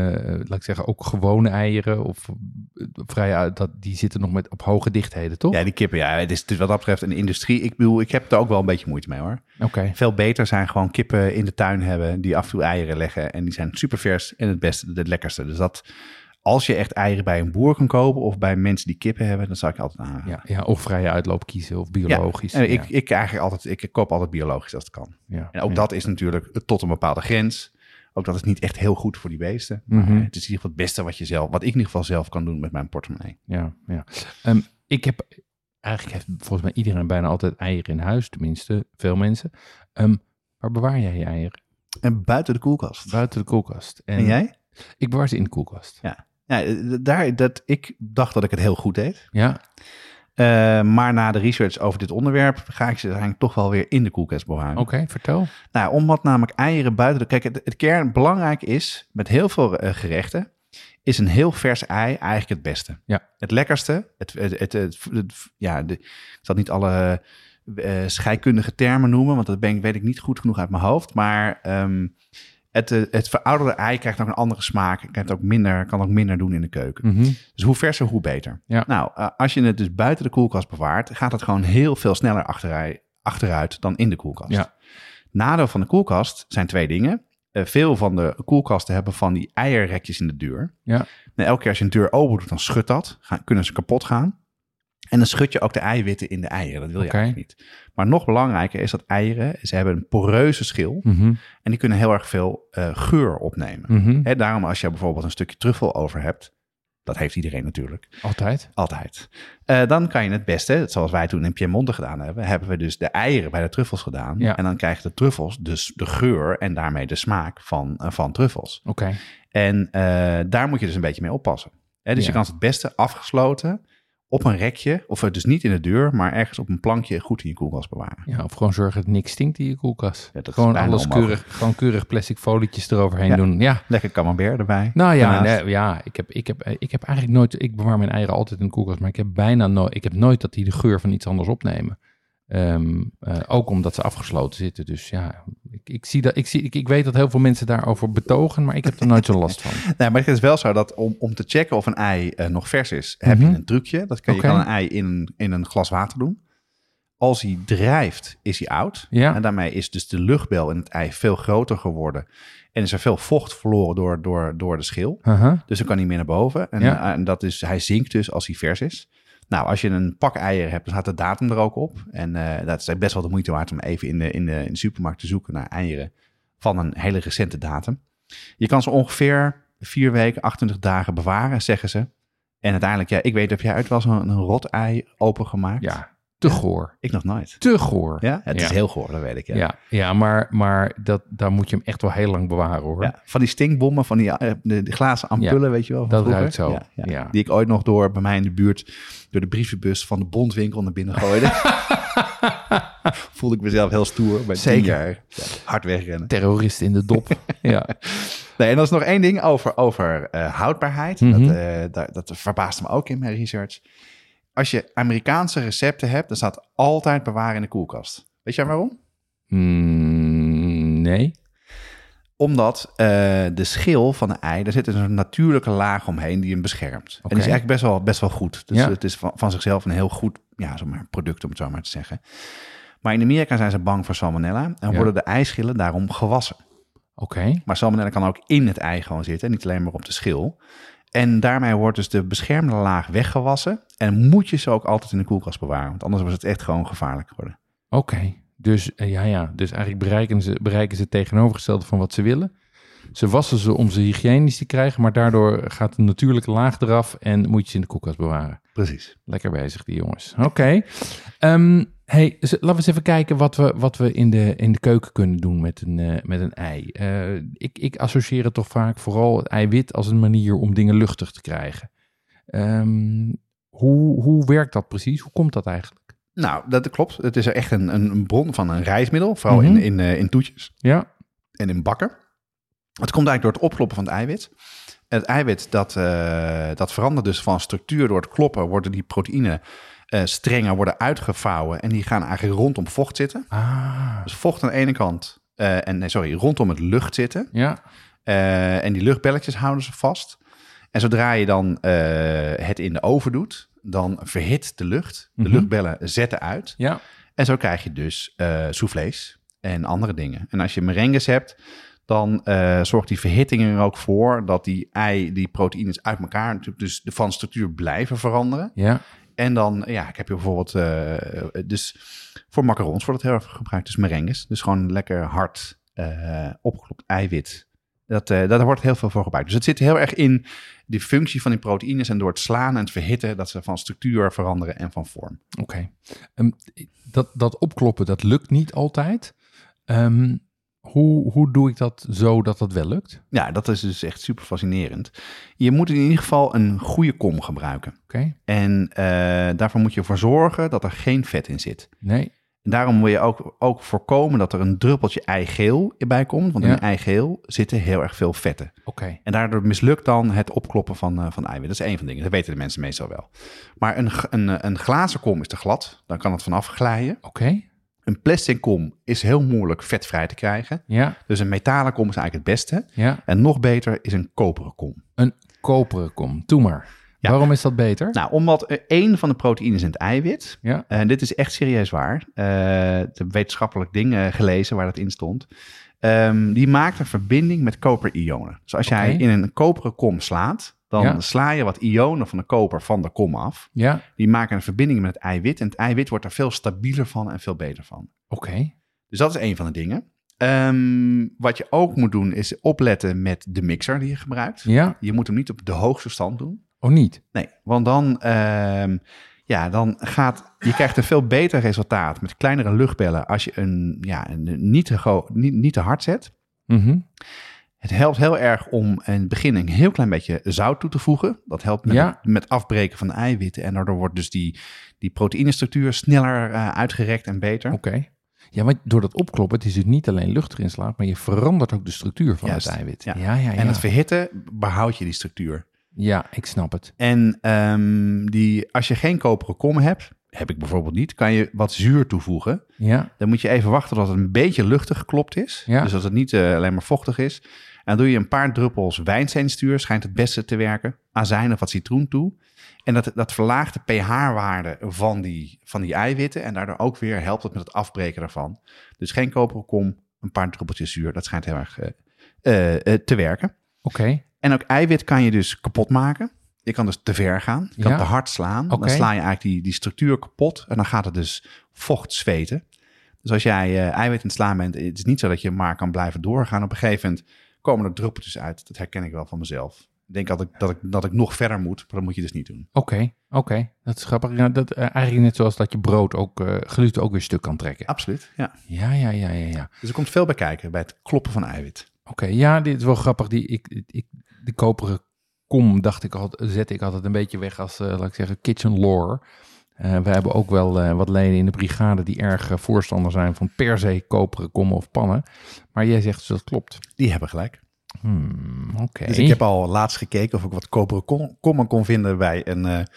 laat ik zeggen, ook gewone eieren of eh, vrije uit, dat, die zitten nog met op hoge dichtheden, toch? Ja, die kippen, ja, het is, het is wat dat betreft een industrie. Ik bedoel, ik heb er ook wel een beetje moeite mee hoor. Oké. Veel beter zijn gewoon kippen in de tuin hebben die af en toe eieren leggen. En die zijn super vers en het beste, het lekkerste. Dus dat, als je echt eieren bij een boer kan kopen of bij mensen die kippen hebben, dan zou ik altijd aanraden. Ja, ja, of vrije uitloop kiezen of biologisch. En ik, ja, ik, eigenlijk altijd, ik koop altijd biologisch als het kan. ja, En ook ja. dat is natuurlijk tot een bepaalde grens. Ook dat is niet echt heel goed voor die beesten. Maar Mhm. het is in ieder geval het beste wat je zelf, wat ik in ieder geval zelf kan doen met mijn portemonnee. Ja, ja. Ehm, ik heb, eigenlijk heeft volgens mij iedereen bijna altijd eieren in huis, tenminste veel mensen. Ehm, waar bewaar jij je eieren? En buiten de koelkast. Buiten de koelkast. En jij? Ik bewaar ze in de koelkast. Ja, eh, daar, dat, ik dacht dat ik het heel goed deed. Ja, Eh, maar na de research over dit onderwerp ga ik ze eigenlijk toch wel weer in de koelkast bewaren. oké, vertel. Nou, omdat namelijk eieren buiten de... Kijk, het, het kern belangrijk is, met heel veel eh, gerechten, is een heel vers ei eigenlijk het beste. Ja. Het lekkerste, het, het, het, ja, de, ik zal niet alle eh, scheikundige termen noemen, want dat ben, ik- weet ik niet goed genoeg uit mijn hoofd. Maar ehm, het, eh, het verouderde ei krijgt ook een andere smaak, krijgt ook minder, kan ook minder doen in de keuken. Mhm. Dus hoe verser, hoe beter. Ja. Nou, eh, als je het dus buiten de koelkast bewaart, gaat het gewoon heel veel sneller achteruit, achteruit dan in de koelkast. Ja. Nadeel van de koelkast zijn twee dingen. Eh, veel van de koelkasten hebben van die eierrekjes in de deur. Ja. Nou, elke keer als je een deur open doet, dan schudt dat. Gaan, kunnen ze kapot gaan. En dan schud je ook de eiwitten in de eieren. Dat wil je eigenlijk niet. Maar nog belangrijker is dat eieren, ze hebben een poreuze schil. Mhm. En die kunnen heel erg veel eh, geur opnemen. Mhm. Daarom als je bijvoorbeeld een stukje truffel over hebt, dat heeft iedereen natuurlijk, Altijd. altijd. Eh, dan kan je het beste, zoals wij toen in Piemonte gedaan hebben, hebben we dus de eieren bij de truffels gedaan. Ja. En dan krijgen de truffels dus de geur en daarmee de smaak van, eh, van truffels. Oké. En daar moet je dus een beetje mee oppassen. Dus Ja. je kan het beste afgesloten op een rekje, of dus niet in de deur, maar ergens op een plankje goed in je koelkast bewaren. Ja, of gewoon zorgen dat niks stinkt in je koelkast. Ja, gewoon alles onmogelijk. keurig, gewoon keurig plastic folietjes eroverheen Ja. doen. Ja, Lekker camembert erbij. Nou ja, nee, ja ik, heb, ik, heb, ik heb eigenlijk nooit... Ik bewaar mijn eieren altijd in de koelkast, maar ik heb bijna nooit... Ik heb nooit dat die de geur van iets anders opnemen. Ehm, eh, ook omdat ze afgesloten zitten. Dus ja, ik, ik, zie dat, ik, zie, ik, ik weet dat heel veel mensen daarover betogen, maar ik heb er nooit zo last van. Nee, maar het is wel zo dat om, om te checken of een ei eh, nog vers is, heb Mhm. je een trucje. Dat kan. Je kan een ei in, in een glas water doen. Als hij drijft, is hij oud. Ja. En daarmee is dus de luchtbel in het ei veel groter geworden. En is er veel vocht verloren door, door, door de schil. Dus dan kan hij meer naar boven. En, Ja. eh, en dat is, hij zinkt dus als hij vers is. Nou, als je een pak eieren hebt, dan staat de datum er ook op. En eh, dat is best wel de moeite waard om even in de, in, de, in de supermarkt te zoeken naar eieren van een hele recente datum. Je kan ze ongeveer vier weken, 28 dagen bewaren, zeggen ze. En uiteindelijk, ja, ik weet, heb jij uit wel zo'n een rot ei opengemaakt? Ja, te goor. Ik nog nooit. Te goor. Ja, het is heel goor, dat weet ik. Ja. Ja, ja, maar, maar dat, daar moet je hem echt wel heel lang bewaren hoor. Ja, van die stinkbommen, van die, eh, de, de glazen ampullen, weet je wel. dat vroeger. ruikt zo. Ja. Die ik ooit nog door bij mij in de buurt, door de brievenbus van de bondwinkel naar binnen gooide. Voelde ik mezelf heel stoer bij Zeker. jaar. Ja, hard wegrennen. Terrorist in de dop. ja. Nee, en dat is nog één ding over, over eh, houdbaarheid. Mhm. dat, eh, dat, dat verbaasde me ook in mijn research. Als je Amerikaanse recepten hebt, dan staat altijd bewaren in de koelkast. Weet jij waarom? Mm, nee. Omdat eh, de schil van een ei, daar zit een natuurlijke laag omheen die hem beschermt. En die is eigenlijk best wel, best wel goed. Dus Ja. het is van, van zichzelf een heel goed ja, zeg maar, product, om het zo maar te zeggen. Maar in Amerika zijn ze bang voor salmonella en Ja. worden de eischillen daarom gewassen. Oké. Maar salmonella kan ook in het ei gewoon zitten, niet alleen maar op de schil. En daarmee wordt dus de beschermde laag weggewassen. En moet je ze ook altijd in de koelkast bewaren, want anders was het echt gewoon gevaarlijk geworden. Oké. Dus eh, ja, ja. Dus eigenlijk bereiken ze, bereiken ze het tegenovergestelde van wat ze willen. Ze wassen ze om ze hygiënisch te krijgen, maar daardoor gaat de natuurlijke laag eraf en moet je ze in de koelkast bewaren. Precies. Lekker bezig, die jongens. Oké. Ehm, Hey, laten we eens even kijken wat we, wat we in, de, in de keuken kunnen doen met een, eh, met een ei. Eh, ik, ik associeer het toch vaak vooral het eiwit als een manier om dingen luchtig te krijgen. Ehm, hoe, hoe werkt dat precies? Hoe komt dat eigenlijk? Nou, dat klopt. Het is echt een, een bron van een reismiddel, vooral in, Mhm. in, eh, in toetjes Ja, en in bakken. Het komt eigenlijk door het opkloppen van het eiwit. En het eiwit dat, dat verandert dus van structuur door het kloppen, worden die proteïnen eh, strenger worden uitgevouwen en die gaan eigenlijk rondom vocht zitten. ah, Dus vocht aan de ene kant, eh, en nee, sorry, rondom het lucht zitten. ja, Eh, en die luchtbelletjes houden ze vast. En zodra je dan het in de oven doet, dan verhit de lucht. De Mhm. luchtbellen zetten uit. ja, En zo krijg je dus soufflés en andere dingen. En als je merengues hebt, dan zorgt die verhitting er ook voor dat die ei, die proteïnes uit elkaar dus van structuur blijven veranderen. ja. En dan, ja, ik heb je bijvoorbeeld, eh, dus voor macarons wordt het heel erg gebruikt, dus merengues. Dus gewoon lekker hard opgeklopt eiwit. Dat, eh daar wordt heel veel voor gebruikt. Dus het zit heel erg in die functie van die proteïnes en door het slaan en het verhitten, dat ze van structuur veranderen en van vorm. Oké. Ehm, dat, dat opkloppen, dat lukt niet altijd. Ehm, hoe, hoe doe ik dat zo dat dat wel lukt? Ja, dat is dus echt super fascinerend. Je moet in ieder geval een goede kom gebruiken. Oké. En eh, daarvoor moet je ervoor zorgen dat er geen vet in zit. Nee. En daarom wil je ook, ook voorkomen dat er een druppeltje eigeel bij komt. Want Ja. in eigeel zitten heel erg veel vetten. Oké. En daardoor mislukt dan het opkloppen van, eh, van eiwit. Dat is één van de dingen. Dat weten de mensen meestal wel. Maar een, een, een glazen kom is te glad. Dan kan het vanaf glijden. Oké. Een plastic kom is heel moeilijk vetvrij te krijgen. Ja. Dus een metalen kom is eigenlijk het beste. Ja. En nog beter is een koperen kom. Een koperen kom. Doe maar. Ja. Waarom is dat beter? Nou, omdat één van de proteïnes in het eiwit, Ja. en dit is echt serieus waar, eh ik heb wetenschappelijk dingen gelezen waar dat in stond, Ehm, die maakt een verbinding met koperionen. Dus als jij in een koperen kom slaat, dan Ja. sla je wat ionen van de koper van de kom af. Ja. Die maken een verbinding met het eiwit en het eiwit wordt er veel stabieler van en veel beter van. Oké. Dus dat is een van de dingen. Ehm, wat je ook moet doen is opletten met de mixer die je gebruikt. Ja. Je moet hem niet op de hoogste stand doen. Oh, niet? Nee, want dan, ehm, ja, dan gaat je krijgt een veel beter resultaat met kleinere luchtbellen als je een, ja, een niet, te niet, niet te hard zet. Mhm. Het helpt heel erg om in het begin een heel klein beetje zout toe te voegen. Dat helpt met, Ja. met afbreken van de eiwitten. En daardoor wordt dus die, die proteïnestructuur sneller eh, uitgerekt en beter. Oké. Ja, maar door dat opkloppen, het is dus niet alleen lucht erin slaat, maar je verandert ook de structuur van Juist, het eiwit. ja. ja, ja. ja. En het verhitten behoud je die structuur. Ja, ik snap het. En ehm, die, als je geen koperen kom hebt, heb ik bijvoorbeeld niet, kan je wat zuur toevoegen. Ja, Dan moet je even wachten tot het een beetje luchtig geklopt is. Ja. Dus dat het niet eh, alleen maar vochtig is. En dan doe je een paar druppels wijnsteenstuur, schijnt het beste te werken. Azijn of wat citroen toe. En dat, dat verlaagt de pH-waarde van die, van die eiwitten. En daardoor ook weer helpt het met het afbreken daarvan. Dus geen koperen kom, een paar druppeltjes zuur. Dat schijnt heel erg eh, eh, te werken. oké. En ook eiwit kan je dus kapot maken. Je kan dus te ver gaan. Je kan Ja. te hard slaan. Oké. Dan sla je eigenlijk die, die structuur kapot. En dan gaat het dus vocht zweten. Dus als jij eh, eiwit in het slaan bent, het is niet zo dat je maar kan blijven doorgaan. Op een gegeven moment komen er druppeltjes uit. Dat herken ik wel van mezelf. Ik denk dat ik, dat ik, dat ik nog verder moet, maar dat moet je dus niet doen. Oké, oké. Dat is grappig. Ja, dat, eh, eigenlijk net zoals dat je brood ook, eh gluten ook weer stuk kan trekken. Absoluut, ja. Ja, ja, ja, ja, ja. Dus er komt veel bij kijken bij het kloppen van eiwit. Oké, ja, dit is wel grappig. Die, ik, ik, de koperen kom, dacht ik altijd, zet ik altijd een beetje weg als, eh, laat ik zeggen, kitchen lore. Eh, we hebben ook wel eh, wat leden in de brigade die erg voorstander zijn van per se koperen kommen of pannen. Maar jij zegt dus dat klopt. Die hebben gelijk. Hmm, Oké. Dus ik heb al laatst gekeken of ik wat koperen kom- kommen kon vinden bij een,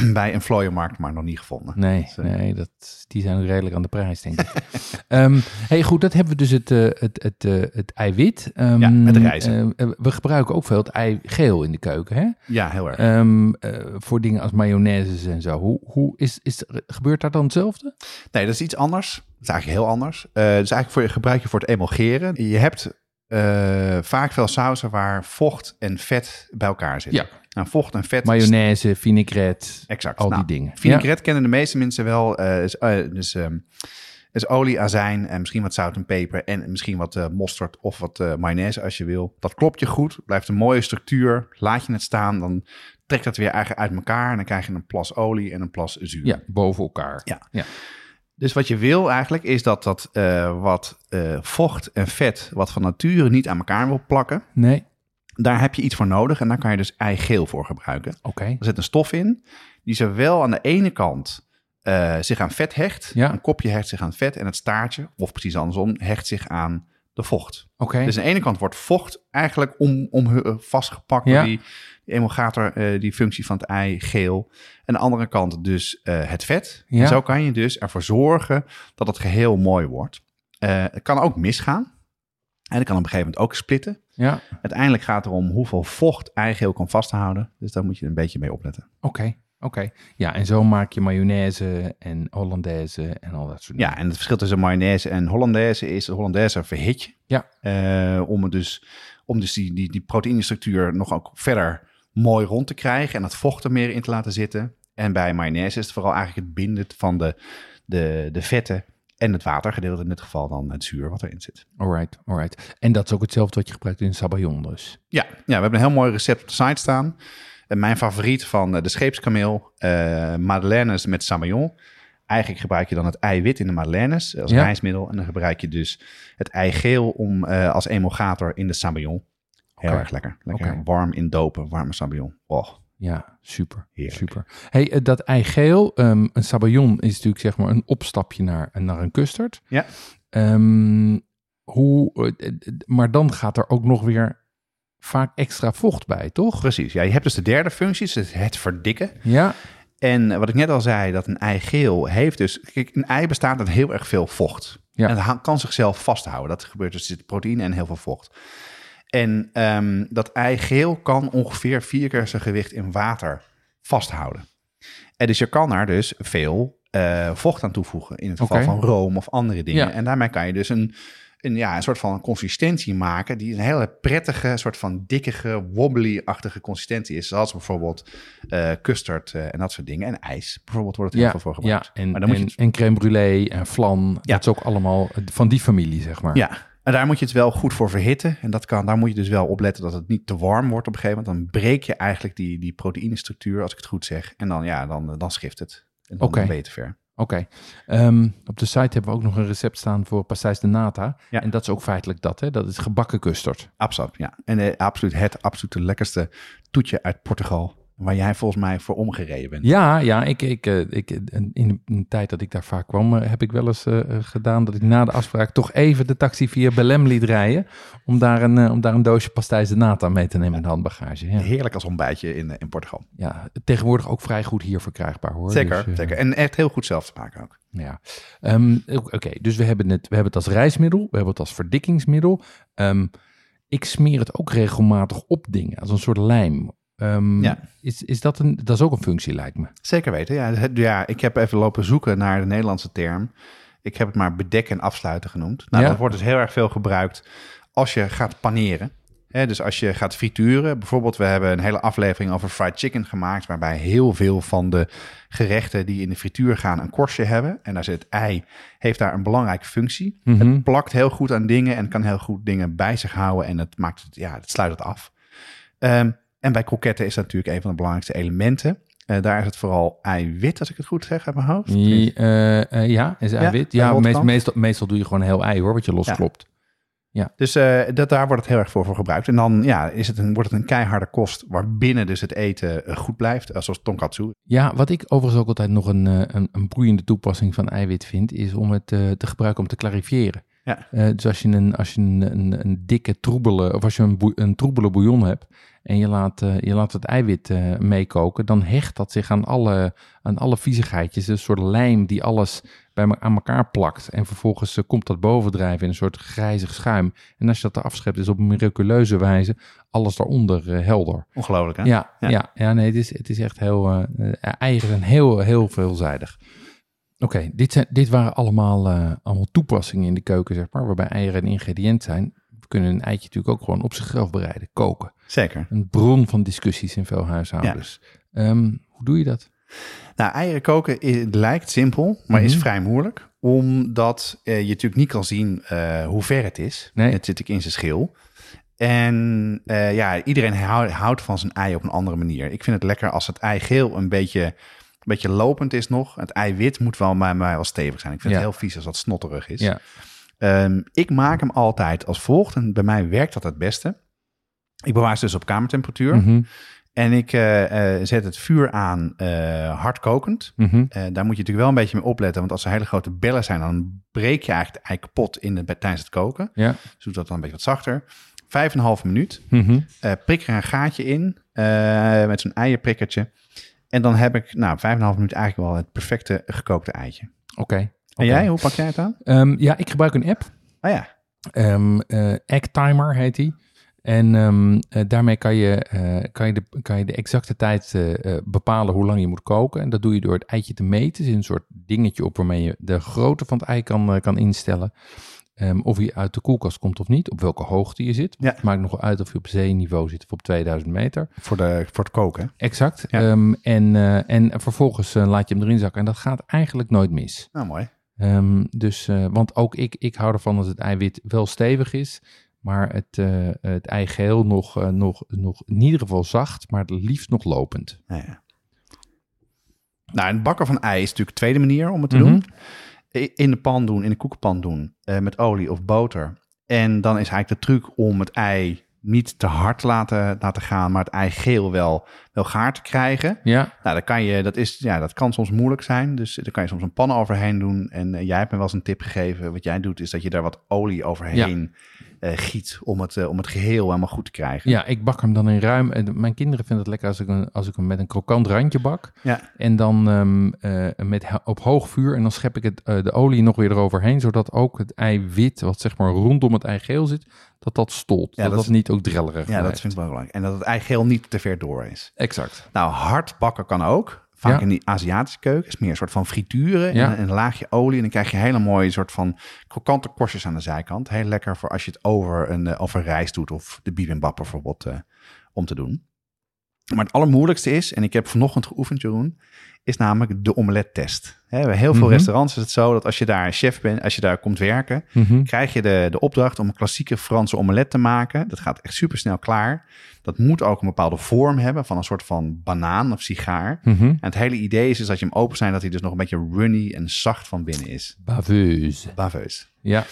bij een vlooienmarkt, maar nog niet gevonden. Nee, Dus, eh, nee dat, die zijn redelijk aan de prijs, denk ik. Ehm hey, goed, dat hebben we dus het, eh, het, het, eh, het eiwit. Ehm, Ja, met rijzen. we gebruiken ook veel het eigeel in de keuken, hè? Ja, heel erg. Ehm, eh, voor dingen als mayonaises en zo. Hoe, hoe is, is, gebeurt daar dan hetzelfde? Nee, dat is iets anders. Dat is eigenlijk heel anders. Eh dus eigenlijk voor je gebruik je voor het emulgeren. Je hebt eh, vaak veel sausen waar vocht en vet bij elkaar zitten. Ja. Nou, vocht en vet. Mayonaise, vinaigrette, Exact. al Nou, die dingen. Vinaigrette kennen de meeste mensen wel. eh, is, eh, dus, ehm, is olie, azijn en misschien wat zout en peper. En misschien wat mosterd of wat mayonaise als je wil. Dat klopt je goed. Blijft een mooie structuur. Laat je het staan. Dan trekt dat weer eigenlijk uit elkaar. En dan krijg je een plas olie en een plas zuur. Ja boven elkaar. Ja. ja. Dus wat je wil eigenlijk is dat dat eh, wat eh, vocht en vet, wat van nature niet aan elkaar wil plakken, Nee. daar heb je iets voor nodig en daar kan je dus eigeel voor gebruiken. Oké. Er zit een stof in die zowel aan de ene kant eh, zich aan vet hecht, Ja. een kopje hecht zich aan vet en het staartje, of precies andersom, hecht zich aan de vocht. Oké. Dus aan de ene kant wordt vocht eigenlijk om, om eh, vastgepakt Ja. door die, die emulgator, eh, die functie van het ei, geel. En aan de andere kant dus eh, het vet. Ja. En zo kan je dus ervoor zorgen dat het geheel mooi wordt. Het kan ook misgaan. En het kan op een gegeven moment ook splitten. Ja. Uiteindelijk gaat het erom hoeveel vocht eigeel kan vasthouden. Dus daar moet je een beetje mee opletten. Oké. Oké. Ja, en zo maak je mayonaise en hollandaise en al dat soort dingen. Ja, en het verschil tussen mayonaise en hollandaise is... de hollandaise verhit je. Ja. Eh, om, het dus, om dus die, die, die proteïnestructuur nog ook verder mooi rond te krijgen... en het vocht er meer in te laten zitten. En bij mayonaise is het vooral eigenlijk het binden van de, de, de vetten... en het watergedeelte, in dit geval dan het zuur wat erin zit. Alright, alright. En dat is ook hetzelfde wat je gebruikt in sabayon dus. Ja, ja, we hebben een heel mooi recept op de site staan. En mijn favoriet van eh, de scheepskameel, eh madeleines met sabayon. Eigenlijk gebruik je dan het eiwit in de madeleines als Ja. rijstmiddel. En dan gebruik je dus het eigeel om, eh, als emulgator in de sabayon. Heel erg lekker. Lekker warm in dopen, warme sabayon. Oh, Ja, super. Heerlijk. Super. Hey, eh, dat eigeel, ehm een sabayon is natuurlijk zeg maar een opstapje naar, naar een custard. Ja. Ehm, hoe, eh, eh, maar dan gaat er ook nog weer vaak extra vocht bij, toch? precies. Ja, je hebt dus de derde functie, dus het- verdikken. Ja, En wat ik net al zei, dat een eigeel heeft dus... Kijk, een ei bestaat uit heel erg veel vocht. Ja. En het kan zichzelf vasthouden. Dat gebeurt dus, er zit proteïne en heel veel vocht. En ehm, dat eigeel kan ongeveer vier keer zijn gewicht in water vasthouden. En dus je kan er dus veel eh, vocht aan toevoegen. In het geval van room of andere dingen. Ja. En daarmee kan je dus een, een, ja, een soort van consistentie maken... die een hele prettige, soort van dikkige, wobbly-achtige consistentie is. Zoals bijvoorbeeld eh, custard eh, en dat soort dingen. En ijs bijvoorbeeld wordt het heel ja, veel voor ja. gebruikt. En, maar dan moet je en, het en crème brûlée en flan, Ja. dat is ook allemaal eh, van die familie, zeg maar. Ja, en daar moet je het wel goed voor verhitten. En dat kan, daar moet je dus wel op letten dat het niet te warm wordt op een gegeven moment. Dan breek je eigenlijk die, die proteïnestructuur, als ik het goed zeg. En dan, ja, dan, dan schift het. En dan ben je te ver. Oké. Ehm, op de site hebben we ook nog een recept staan voor pastéis de nata. Ja. En dat is ook feitelijk dat, hè? Dat is gebakken custard. Absoluut, ja. En eh, absoluut het absolute lekkerste toetje uit Portugal. Waar jij volgens mij voor omgereden bent. Ja, ja ik, ik, eh, ik, in de, in de tijd dat ik daar vaak kwam, eh, heb ik wel eens eh, eh, gedaan dat ik na de afspraak toch even de taxi via Belém liet rijden. Om daar een, eh, om daar een doosje pastéis de nata mee te nemen in de handbagage. Ja. Heerlijk als ontbijtje in, eh, in Portugal. ja, tegenwoordig ook vrij goed hier verkrijgbaar hoor. Zeker, Dus, eh, zeker. En echt heel goed zelf te maken ook. Ja, Ehm, oké, dus we hebben, het, we hebben het als reismiddel, we hebben het als verdikkingsmiddel. Ehm, ik smeer het ook regelmatig op dingen, als een soort lijm. Ehm, Ja. is, is dat, een, dat is ook een functie, lijkt me. Zeker weten. Ja, het- ja, ik heb even lopen zoeken naar de Nederlandse term. Ik heb het maar bedekken en afsluiten genoemd. Nou, Ja. dat wordt dus heel erg veel gebruikt als je gaat paneren. Hè, dus als je gaat frituren, bijvoorbeeld, we hebben een hele aflevering over fried chicken gemaakt, waarbij heel veel van de gerechten die in de frituur gaan een korstje hebben. En daar zit ei, heeft daar een belangrijke functie. Mhm. Het plakt heel goed aan dingen en kan heel goed dingen bij zich houden en het maakt het, ja, het sluit het af. Ehm, en bij kroketten is dat natuurlijk een van de belangrijkste elementen. Eh, daar is het vooral eiwit, als ik het goed zeg uit mijn hoofd. Ja, eh, eh, ja, is eiwit. Ja, meest- meestal, meestal doe je gewoon een heel ei hoor, wat je losklopt. Dus eh, dat, daar wordt het heel erg voor, voor gebruikt. En dan ja, is het een, wordt het een keiharde kost waarbinnen dus het eten goed blijft. zoals tonkatsu. Ja, wat ik overigens ook altijd nog een, een, een broeiende toepassing van eiwit vind, is om het te gebruiken om te clarifiëren. Ja. Dus als je, een, als je een, een, een dikke troebele, of als je een, een troebele bouillon hebt en je laat, eh, je laat het eiwit eh, meekoken, dan hecht dat zich aan alle, aan alle viezigheidjes. Een soort lijm die alles bij me, aan elkaar plakt. En vervolgens eh, komt dat bovendrijven in een soort grijzig schuim. En als je dat eraf schept, is op een miraculeuze wijze alles daaronder helder. Ongelooflijk hè? Ja, ja. Ja. ja, nee, het is, het is echt heel. eieren zijn heel, heel veelzijdig. Oké, dit, zijn, dit waren allemaal, allemaal toepassingen in de keuken, zeg maar, waarbij eieren een ingrediënt zijn. Kunnen een eitje natuurlijk ook gewoon op zichzelf bereiden, koken. Zeker. Een bron van discussies in veel huishoudens. Ehm, hoe doe je dat? Nou, eieren koken i- lijkt simpel, maar is Mhm. vrij moeilijk. Omdat eh, je natuurlijk niet kan zien eh, hoe ver het is. Nee. Het zit ik in zijn schil. En eh, ja, iedereen hou- houdt van zijn ei op een andere manier. Ik vind het lekker als het ei geel een beetje beetje lopend is nog. Het eiwit moet wel bij mij wel stevig zijn. Ik vind Ja. het heel vies als dat snotterig is. Ja. Ehm, ik maak hem altijd als volgt. En bij mij werkt dat het beste. Ik bewaar ze dus op kamertemperatuur. Mhm. En ik eh, eh, zet het vuur aan eh hardkokend. Mhm. Daar moet je natuurlijk wel een beetje mee opletten. Want als er hele grote bellen zijn, dan breek je eigenlijk de ei kapot in de, tijdens het koken. Ja. Dus doe dat dan een beetje wat zachter. Vijf en een half minuut. Mhm. Prik er een gaatje in met zo'n eierprikkertje. En dan heb ik, nou, vijf en een half minuut eigenlijk wel het perfecte gekookte eitje. Oké. En jij, hoe pak jij het aan? Ehm, ja, ik gebruik een app. Oh ja, Ehm eh, Egg Timer heet die. En ehm, eh, daarmee kan je, eh, kan, je de, kan je de exacte tijd eh, eh, bepalen hoe lang je moet koken. En dat doe je door het eitje te meten. Er zit een soort dingetje op waarmee je de grootte van het ei kan, kan instellen. Ehm, of hij uit de koelkast komt of niet, op welke hoogte je zit. Ja. Het maakt nog wel uit of je op zeeniveau zit of op 2000 meter. voor, de, voor het koken. hè? Exact. Ja. Ehm, en, eh, en vervolgens laat je hem erin zakken. En dat gaat eigenlijk nooit mis. Nou, mooi. Ehm, dus, eh, want ook ik, ik hou ervan dat het eiwit wel stevig is, maar het, eh het eigeel nog, eh, nog, nog in ieder geval zacht, maar het liefst nog lopend. Ja, ja. Nou, het bakken van ei is natuurlijk de tweede manier om het te Mhm. doen. In de pan doen, in de koekenpan doen, met olie of boter. En dan is eigenlijk de truc om het ei niet te hard laten, laten gaan, maar het eigeel wel, wel gaar te krijgen. Ja, Nou, dat kan, je, dat, is, ja, dat kan soms moeilijk zijn. Dus daar kan je soms een pan overheen doen. En eh, jij hebt me wel eens een tip gegeven. Wat jij doet, is dat je daar wat olie overheen eh, giet om het, eh, om het geheel helemaal goed te krijgen. ja, ik bak hem dan in ruim. en Mijn kinderen vinden het lekker als ik, een, als ik hem met een krokant randje bak. Ja. En dan ehm, eh, met, op hoog vuur. En dan schep ik het, de olie nog weer eroverheen. Zodat ook het eiwit, wat zeg maar rondom het eigeel zit, dat dat stolt. Ja, dat dat niet ook drellerig Ja, dat vind ik wel belangrijk. En dat het eigeel niet te ver door is. Exact. Nou, hard bakken kan ook. Vaak Ja. in die Aziatische keuken is meer een soort van frituren Ja. en een laagje olie. En dan krijg je hele mooie soort van krokante korstjes aan de zijkant. Heel lekker voor als je het over, een, eh, over rijst doet of de bibimbap bijvoorbeeld eh, om te doen. Maar het allermoeilijkste is, en ik heb vanochtend geoefend Jeroen, is namelijk de omelettest. Bij heel veel Mhm. restaurants is het zo dat als je daar chef bent, als je daar komt werken, Mhm. krijg je de, de opdracht om een klassieke Franse omelet te maken. Dat gaat echt super snel klaar. Dat moet ook een bepaalde vorm hebben van een soort van banaan of sigaar. Mhm. En het hele idee is, is dat je hem opensnijdt, dat hij dus nog een beetje runny en zacht van binnen is. Baveuse. Baveus. Ja.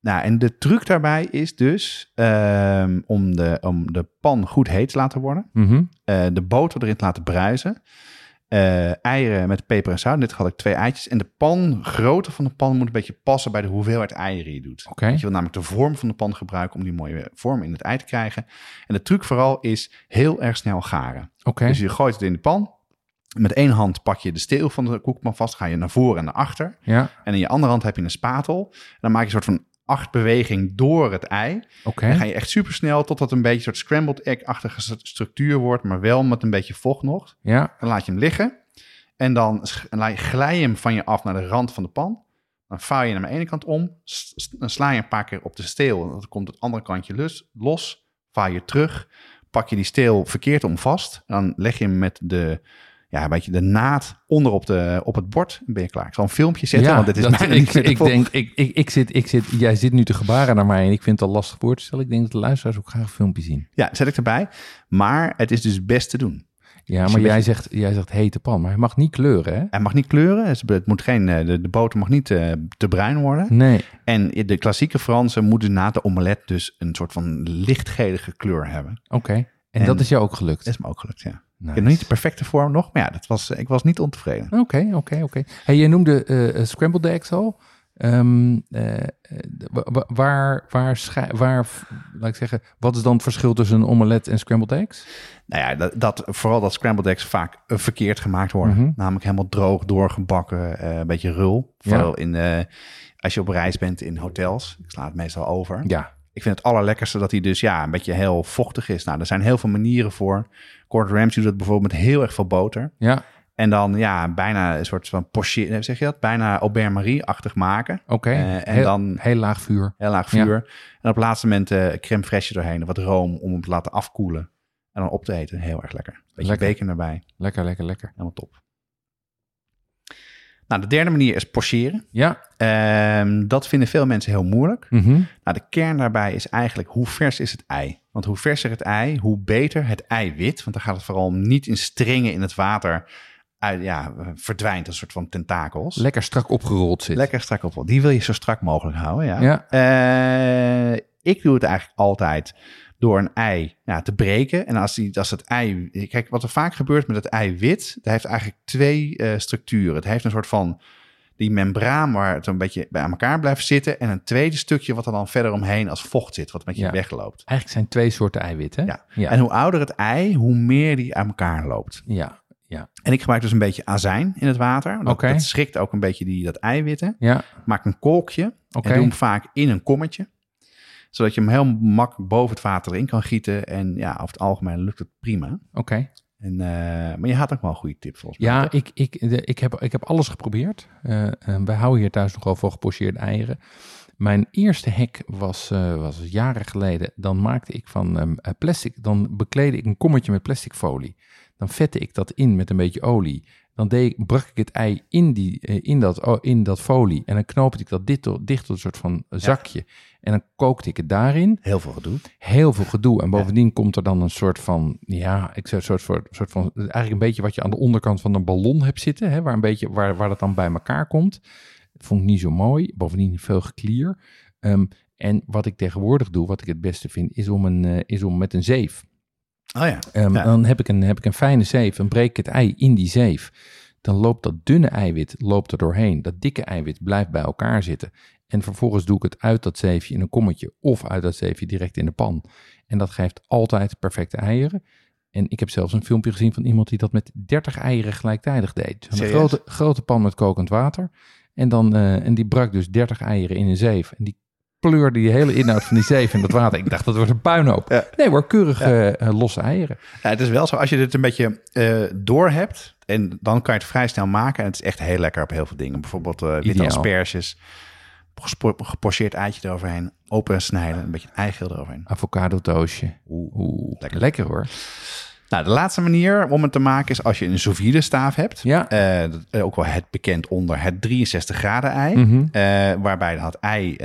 Nou, en de truc daarbij is dus ehm, om, de, om de pan goed heet te laten worden. Mhm. eh, de boter erin te laten bruisen. eh, eieren met peper en zout. In Dit had ik twee eitjes. En de pan, grootte van de pan moet een beetje passen bij de hoeveelheid eieren je doet. Oké. Want Je wil namelijk de vorm van de pan gebruiken om die mooie vorm in het ei te krijgen. En de truc vooral is heel erg snel garen. Oké. Dus je gooit het in de pan. Met één hand pak je de steel van de koekpan vast. Ga je naar voren en naar achter. Ja. En in je andere hand heb je een spatel. En dan maak je een soort van acht beweging door het ei. Oké. Dan ga je echt super snel tot het een beetje een soort scrambled egg-achtige st- structuur wordt. Maar wel met een beetje vocht nog. Ja. Dan laat je hem liggen. En dan glij je hem van je af naar de rand van de pan. Dan vouw je hem aan de ene kant om. Dan sla je een paar keer op de steel. Dan komt het andere kantje lus, los. Vouw je terug. Pak je die steel verkeerd om vast. Dan leg je hem met de, ja, een beetje de naad onder op, de, op het bord. Ben je klaar. Ik zal een filmpje zetten, want dit is bijna ik, denk, ik, ik, ik, zit, ik zit, jij zit nu te gebaren naar mij en ik vind het al lastig voor te stellen. Ik denk dat de luisteraars ook graag een filmpje zien. Ja, zet ik erbij. Maar het is dus best te doen. Ja, maar je jij zegt, jij zegt hete pan, maar hij mag niet kleuren, hè? Hij mag niet kleuren. Het moet geen, eh, de, de boter mag niet eh, te bruin worden. Nee. En de klassieke Fransen moeten na de omelet dus een soort van lichtgelige kleur hebben. Oké. En, En- dat is jou ook gelukt? Dat is me ook gelukt, ja. Nice. Ik heb nog niet de perfecte vorm nog, maar ja, dat was, ik was niet ontevreden. Oké, oké, oké. Hey, jij noemde eh, scrambled eggs al. Ehm, eh, wa- wa- waar, waar, waar, laat ik zeggen, wat is dan het verschil tussen een omelet en scrambled eggs? Nou ja, dat, dat, vooral dat scrambled eggs vaak verkeerd gemaakt worden. Mhm. Namelijk helemaal droog, doorgebakken, een beetje rul. Ja. Vooral in, als je op reis bent in hotels. Ik sla het meestal over. Ja. Ik vind het allerlekkerste dat hij dus ja, een beetje heel vochtig is. Nou, er zijn heel veel manieren voor. Gordon Ramsay doet dat bijvoorbeeld met heel erg veel boter. Ja, En dan ja, bijna een soort van pocheren, zeg je dat? Bijna Aubert Marie-achtig maken. oké. Eh, en heel, dan- heel laag vuur. Heel laag Ja. vuur. En op het laatste moment eh crème fraîche doorheen. Wat room om hem te laten afkoelen. En dan op te eten. Heel erg lekker. Beetje Lekker. bacon erbij. Lekker, lekker, lekker. Helemaal top. Nou, de derde manier is pocheren. Ja. Ehm, dat vinden veel mensen heel moeilijk. Mhm. Nou, de kern daarbij is eigenlijk hoe vers is het ei. Want hoe verser het ei, hoe beter het eiwit. Want dan gaat het vooral om niet in stringen in het water uit, ja, verdwijnt, een soort van tentakels. Lekker strak opgerold zit. Lekker strak op. Die wil je zo strak mogelijk houden, ja. Ja. Eh, ik doe het eigenlijk altijd door een ei ja, te breken. En als, die, als het ei... Kijk, wat er vaak gebeurt met het eiwit... dat heeft eigenlijk twee eh, structuren. Het heeft een soort van die membraan waar het een beetje bij elkaar blijft zitten... en een tweede stukje wat er dan verder omheen als vocht zit... wat met je Ja. wegloopt. Eigenlijk zijn twee soorten eiwitten. hè? Ja. Ja. En hoe ouder het ei, hoe meer die aan elkaar loopt. ja. Ja. En ik gebruik dus een beetje azijn in het water. Dat, Oké. dat schrikt ook een beetje die, dat eiwitten. Ja. Maak een kolkje Oké. en doe hem vaak in een kommetje. Zodat je hem heel makkelijk boven het water erin kan gieten. En ja, over het algemeen lukt het prima. Oké. En, eh, maar je had ook wel een goede tip volgens mij. Ja, toch? ik, ik, de- ik, heb, ik heb alles geprobeerd. Eh, eh, wij houden hier thuis nogal van gepocheerde eieren. Mijn eerste hek was, eh, was jaren geleden. Dan maakte ik van ehm, eh, plastic, dan bekleedde ik een kommetje met plastic folie. Dan vette ik dat in met een beetje olie. Dan deed, ik- brak ik het ei in, die, eh, in, dat, oh, in dat folie. En dan knoopte ik dat dit, tot- dicht tot een soort van zakje. En dan kookte ik het daarin. Heel veel gedoe. Heel veel gedoe. En bovendien komt er dan een soort van, ja, ik zeg een soort, soort, soort van, eigenlijk een beetje wat je aan de onderkant van een ballon hebt zitten, hè, waar een beetje, waar, waar dat dan bij elkaar komt. Dat vond ik niet zo mooi. Bovendien veel geklier. Ehm, en wat ik tegenwoordig doe, wat ik het beste vind, is om, een, eh, is om met een zeef. Oh ja. Ehm, Ja. Dan heb ik, een, heb ik een fijne zeef en breek ik het ei in die zeef. Dan loopt dat dunne eiwit loopt er doorheen. Dat dikke eiwit blijft bij elkaar zitten. En vervolgens doe ik het uit dat zeefje in een kommetje of uit dat zeefje direct in de pan. En dat geeft altijd perfecte eieren. En ik heb zelfs een filmpje gezien van iemand die dat met 30 eieren gelijktijdig deed. Dus Een grote, grote pan met kokend water. En, dan, eh, en die brak dus 30 eieren in een zeef. En die pleurde die hele inhoud van die zeef in dat water. Ik dacht, dat wordt een puinhoop. Ja. Nee hoor, keurig eh, losse eieren. Ja, het is wel zo, als je dit een beetje eh door hebt, en dan kan je het vrij snel maken. En het is echt heel lekker op heel veel dingen. Bijvoorbeeld eh witte asperges, gepocheerd eitje eroverheen, open snijden, een beetje eigeel eroverheen. Avocado toastje. Oeh. Oeh, Lekker. lekker. hoor. Nou, de laatste manier om het te maken is als je een sous staaf hebt. Ja. Ook wel het bekend onder het 63 graden ei. Eh, waarbij dat ei,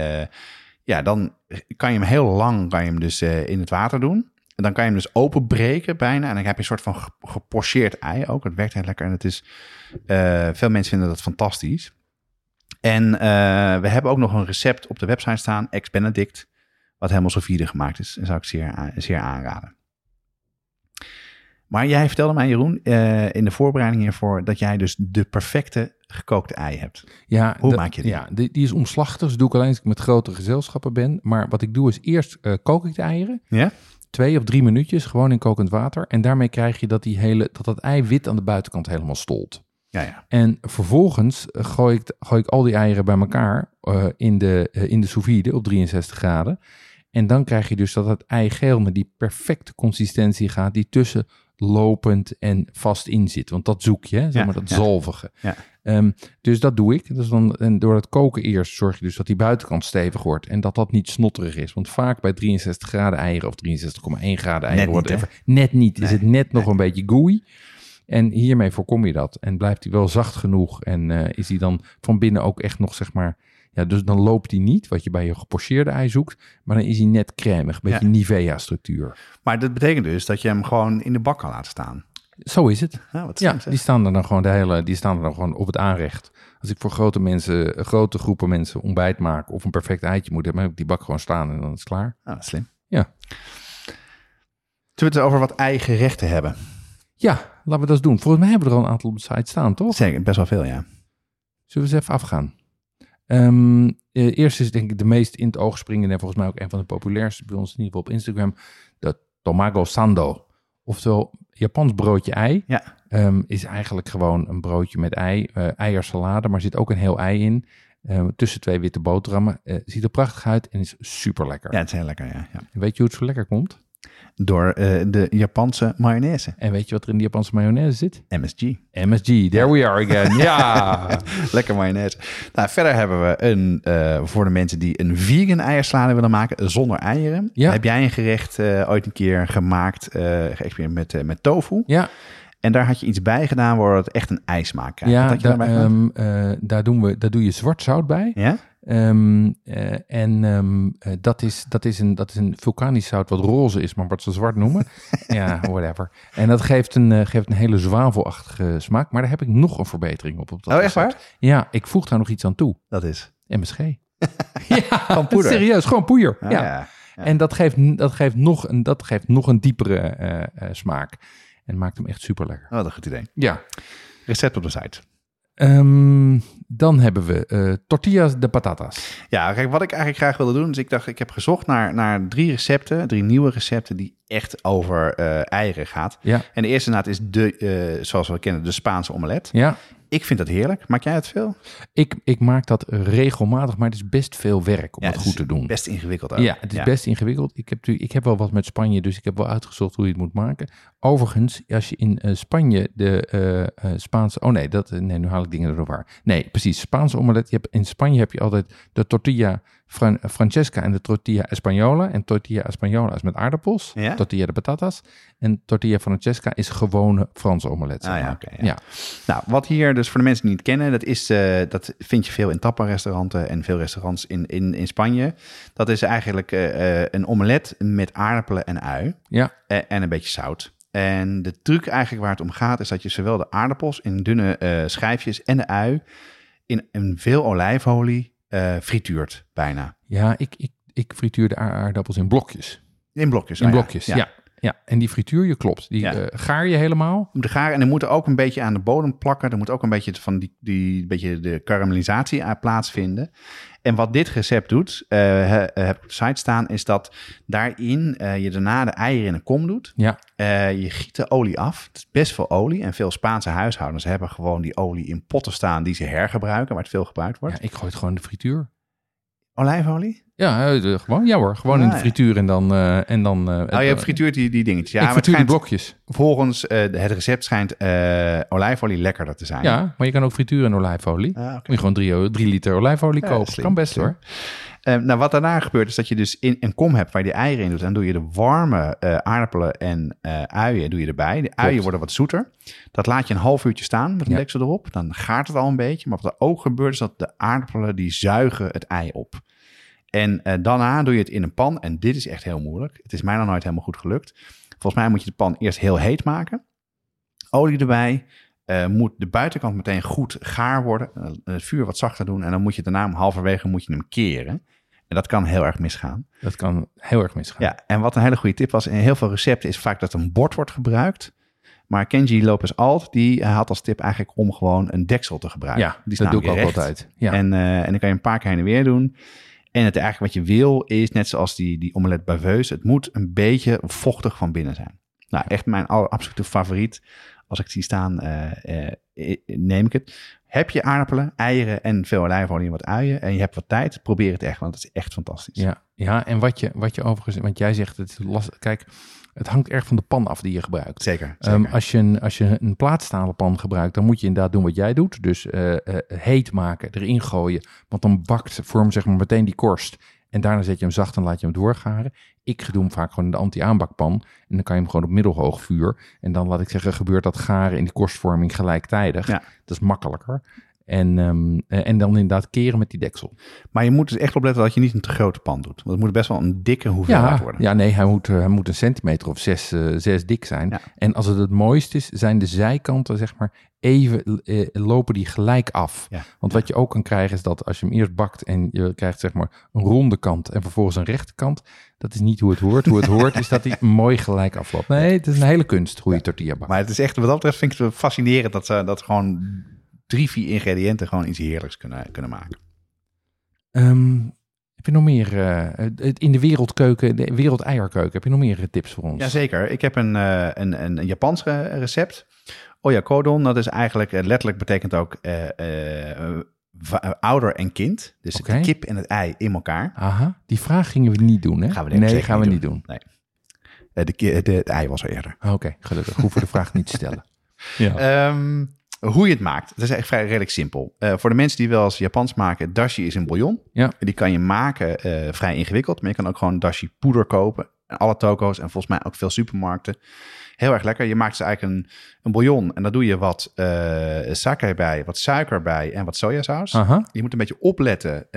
ja, dan kan je hem heel lang kan je hem dus eh, in het water doen. En dan kan je hem dus openbreken bijna. En dan heb je een soort van ge- gepocheerd ei ook. Het werkt heel lekker en het is, eh, veel mensen vinden dat fantastisch. En eh, we hebben ook nog een recept op de website staan, ex Benedict, wat helemaal sous vide gemaakt is. Dat zou ik zeer, zeer aanraden. Maar jij vertelde mij, Jeroen, in de voorbereiding hiervoor, dat jij dus de perfecte gekookte ei hebt. Ja, Hoe dat- maak je die? Ja, die, die is omslachtig. Dus doe ik alleen als ik met grote gezelschappen ben. Maar wat ik doe is eerst eh, kook ik de eieren. Ja? Twee of drie minuutjes, gewoon in kokend water. En daarmee krijg je dat die hele, dat, dat ei wit aan de buitenkant helemaal stolt. Ja, ja. En vervolgens eh, gooi ik, gooi ik al die eieren bij elkaar eh, in, de, eh, in de sous vide op 63 graden. En dan krijg je dus dat het eigeel met die perfecte consistentie gaat, die tussen lopend en vast in zit. Want dat zoek je, hè, zeg Ja, maar dat ja. zalvige. Ehm, dus dat doe ik. Dus dan, en door het koken eerst zorg je dus dat die buitenkant stevig wordt en dat dat niet snotterig is. Want vaak bij 63 graden eieren of 63,1 graden eieren, Net niet, whatever, net niet, is het net nog een beetje gooey. En hiermee voorkom je dat. En blijft hij wel zacht genoeg. En eh, is hij dan van binnen ook echt nog, zeg maar... Ja, dus dan loopt hij niet, wat je bij je gepocheerde ei zoekt. Maar dan is hij net cremig, een beetje Ja. Nivea-structuur. Maar dat betekent dus dat je hem gewoon in de bak kan laten staan. Zo is het. Ja, wat die staan er dan gewoon de hele, die staan er dan gewoon op het aanrecht. Als ik voor grote mensen, grote groepen mensen ontbijt maak of een perfect eitje moet hebben, heb ik die bak gewoon staan en dan is het klaar. Ah, slim. Ja. Zullen we het over wat eigen hebben? Ja, laten we dat eens doen. Volgens mij hebben we er al een aantal op de site staan, toch? Zeker, best wel veel, ja. Zullen we eens even afgaan? Ehm, eh, eerst is denk ik de meest in het oog springende en volgens mij ook een van de populairste bij ons, in ieder geval op Instagram, de Tomago Sando. Oftewel, Japans broodje ei. Ja. Ehm, is eigenlijk gewoon een broodje met ei, eh, eiersalade, maar zit ook een heel ei in. Ehm, tussen twee witte boterhammen. Eh, ziet er prachtig uit en is super lekker. Ja, het is heel lekker, ja. ja. Weet je hoe het zo lekker komt? Door eh, de Japanse mayonaise. En weet je wat er in de Japanse mayonaise zit? MSG. MSG, there we are again. Ja! Lekker mayonaise. Nou, verder hebben we een, eh, voor de mensen die een vegan eiersalade willen maken zonder eieren. Ja. Heb jij een gerecht eh, ooit een keer gemaakt, geëxperimenteerd met, met tofu. ja, En daar had je iets bij gedaan waardoor het echt een ijsmaak krijgt. Wat ja had je ehm, eh, daar, doen we, daar doe je zwart zout bij. Ja? Ehm, eh, en ehm, eh, dat, is, dat, is een, dat is een vulkanisch zout wat roze is, maar wat ze zwart noemen. ja, whatever. En dat geeft een, eh, geeft een hele zwavelachtige smaak. Maar daar heb ik nog een verbetering op. op dat Oh, echt waar? Ja, ik voeg daar nog iets aan toe. Dat is. MSG. ja, Gewoon poeder. serieus, gewoon poeier. Ah, ja. ja. Ja. En dat geeft, dat, geeft nog een, dat geeft nog een diepere smaak. En maakt hem echt super lekker. Oh, Wat een goed idee. Ja. Recept op de site. Ehm, dan hebben we eh, tortillas de patatas. Ja, kijk, wat ik eigenlijk graag wilde doen, is ik dacht, ik heb gezocht naar, naar drie recepten, drie nieuwe recepten die echt over eh, eieren gaat. Ja. En de eerste naad is de, eh, zoals we kennen, de Spaanse omelet. Ja, Ik vind dat heerlijk. Maak jij het veel? ik, ik maak dat regelmatig, maar het is best veel werk om Ja, het het goed te doen. Best ingewikkeld ook. Ja, het is best ingewikkeld. Ik heb, ik heb wel wat met Spanje, dus ik heb wel uitgezocht hoe je het moet maken. Overigens, als je in eh, Spanje de Spaanse... Oh nee, dat, nee, nu haal ik dingen door de war. Nee, precies, Spaanse omelet. Je hebt, in Spanje heb je altijd de tortilla Fran- Francesca en de tortilla Española. En tortilla Española is met aardappels. Ja? Tortilla de patatas. En tortilla Francesca is gewone Franse omelet. zeg Ah, ja, maar. oké, ja. ja. Nou, wat hier dus voor de mensen die het kennen, dat, is, eh, dat vind je veel in tappa-restauranten en veel restaurants in, in, in Spanje. Dat is eigenlijk eh, eh, een omelet met aardappelen en ui ja. eh, en een beetje zout. En de truc eigenlijk waar het om gaat, is dat je zowel de aardappels in dunne eh, schijfjes en de ui in een veel olijfolie eh, frituurt bijna. Ja, ik, ik, ik frituur de aardappels in blokjes. In blokjes. In ja, blokjes, ja. ja. en die frituur je klopt. Die Ja. eh, gaar je helemaal. De garen en er moet ook een beetje aan de bodem plakken. Er moet ook een beetje van die, die beetje de karamellisatie aan plaatsvinden. En wat dit recept doet, eh, he- heb ik op de site staan, is dat daarin eh, je daarna de eieren in een kom doet. Ja, Eh, je giet de olie af. Het is best veel olie. En veel Spaanse huishoudens hebben gewoon die olie in potten staan die ze hergebruiken, waar het veel gebruikt wordt. ja, ik gooi het gewoon in de frituur. Olijfolie? Ja, eh, gewoon, ja hoor, gewoon in Ah, de ja. frituur en dan... eh, en dan eh, Oh, je hebt frituurt die, die dingetjes. Ja, ik maar frituur die blokjes. volgens het recept schijnt olijfolie lekkerder te zijn. Ja, maar je kan ook frituur en olijfolie. Ah, oké. Moet je gewoon drie, drie liter olijfolie Ja, kopen. slim, kan best slim. hoor. Eh, nou, wat daarna gebeurt is dat je dus in een kom hebt waar je de eieren in doet. Dan doe je de warme aardappelen en uien doe je erbij. De uien worden wat zoeter. Dat laat je een half uurtje staan met een Ja. deksel erop. Dan gaart het al een beetje. Maar wat er ook gebeurt is dat de aardappelen die zuigen het ei op. En eh, daarna doe je het in een pan. En dit is echt heel moeilijk. Het is mij nog nooit helemaal goed gelukt. Volgens mij moet je de pan eerst heel heet maken. Olie erbij. Eh, moet de buitenkant meteen goed gaar worden. Eh, het vuur wat zachter doen. En dan moet je daarna om halverwege moet je hem keren. En dat kan heel erg misgaan. Dat kan heel erg misgaan. Ja, en wat een hele goede tip was, in heel veel recepten is vaak dat een bord wordt gebruikt. Maar Kenji Lopez Alt, die had als tip eigenlijk om gewoon een deksel te gebruiken. Ja, die dat doe ik ook altijd. Ja. En, en dan kan je een paar keer heen en weer doen. En het eigenlijk wat je wil is, net zoals die, die omelet baveuse, het moet een beetje vochtig van binnen zijn. Nou, echt mijn absolute favoriet. Als ik het zie staan, eh, eh, neem ik het. Heb je aardappelen, eieren en veel olijfolie en wat uien en je hebt wat tijd, probeer het echt, want het is echt fantastisch. Ja, ja en wat je, wat je overigens... Want jij zegt, het is lastig. Kijk, het hangt erg van de pan af die je gebruikt. Zeker. Ehm, als, je een, als je een plaatstalen pan gebruikt, dan moet je inderdaad doen wat jij doet. Dus eh, eh, heet maken, erin gooien. Want dan bakt vorm zeg maar meteen die korst. En daarna zet je hem zacht en laat je hem doorgaren. Ik doe hem vaak gewoon in de anti-aanbakpan. En dan kan je hem gewoon op middelhoog vuur. En dan laat ik zeggen, gebeurt dat garen in die korstvorming gelijktijdig. Ja. Dat is makkelijker. En, ehm, eh, en dan inderdaad keren met die deksel. Maar je moet dus echt opletten dat je niet een te grote pan doet. Want het moet best wel een dikke hoeveelheid Ja, worden. ja, nee, hij moet, eh, hij moet een centimeter of zes, eh, zes dik zijn. Ja. En als het het mooist is, zijn de zijkanten, zeg maar, even lopen die gelijk af. Ja. Want wat je ook kan krijgen is dat als je hem eerst bakt en je krijgt zeg maar een ronde kant en vervolgens een rechte kant, dat is niet hoe het hoort. Hoe het hoort is dat hij mooi gelijk afloopt. Nee, het is een hele kunst hoe je tortilla bakt. Maar het is echt, wat dat betreft vind ik het fascinerend dat ze dat gewoon drie, vier ingrediënten gewoon iets heerlijks kunnen, kunnen maken. Ehm, heb je nog meer eh, in de wereldkeuken, de wereldeierkeuken, heb je nog meer eh, tips voor ons? Jazeker, ik heb een, eh, een, een, een Japans re- recept. Oyakodon, dat is eigenlijk, letterlijk betekent ook ouder en kind. Dus de kip en het ei in elkaar. Aha, die vraag gingen we niet doen, hè? Gaan we nee, zeker gaan we niet doen. Nee. De, de, het ei was er eerder. Oké, gelukkig. Hoeven we de vraag niet te stellen. Ja. Ehm, hoe je het maakt, dat is echt vrij redelijk simpel. Eh, voor de mensen die wel eens Japans maken, dashi is een bouillon. Ja. Die kan je maken eh, vrij ingewikkeld, maar je kan ook gewoon dashi poeder kopen. En alle toko's en volgens mij ook veel supermarkten. Heel erg lekker. Je maakt dus eigenlijk een, een bouillon en daar doe je wat uh, sake bij, wat suiker bij en wat sojasaus. Aha. Je moet een beetje opletten.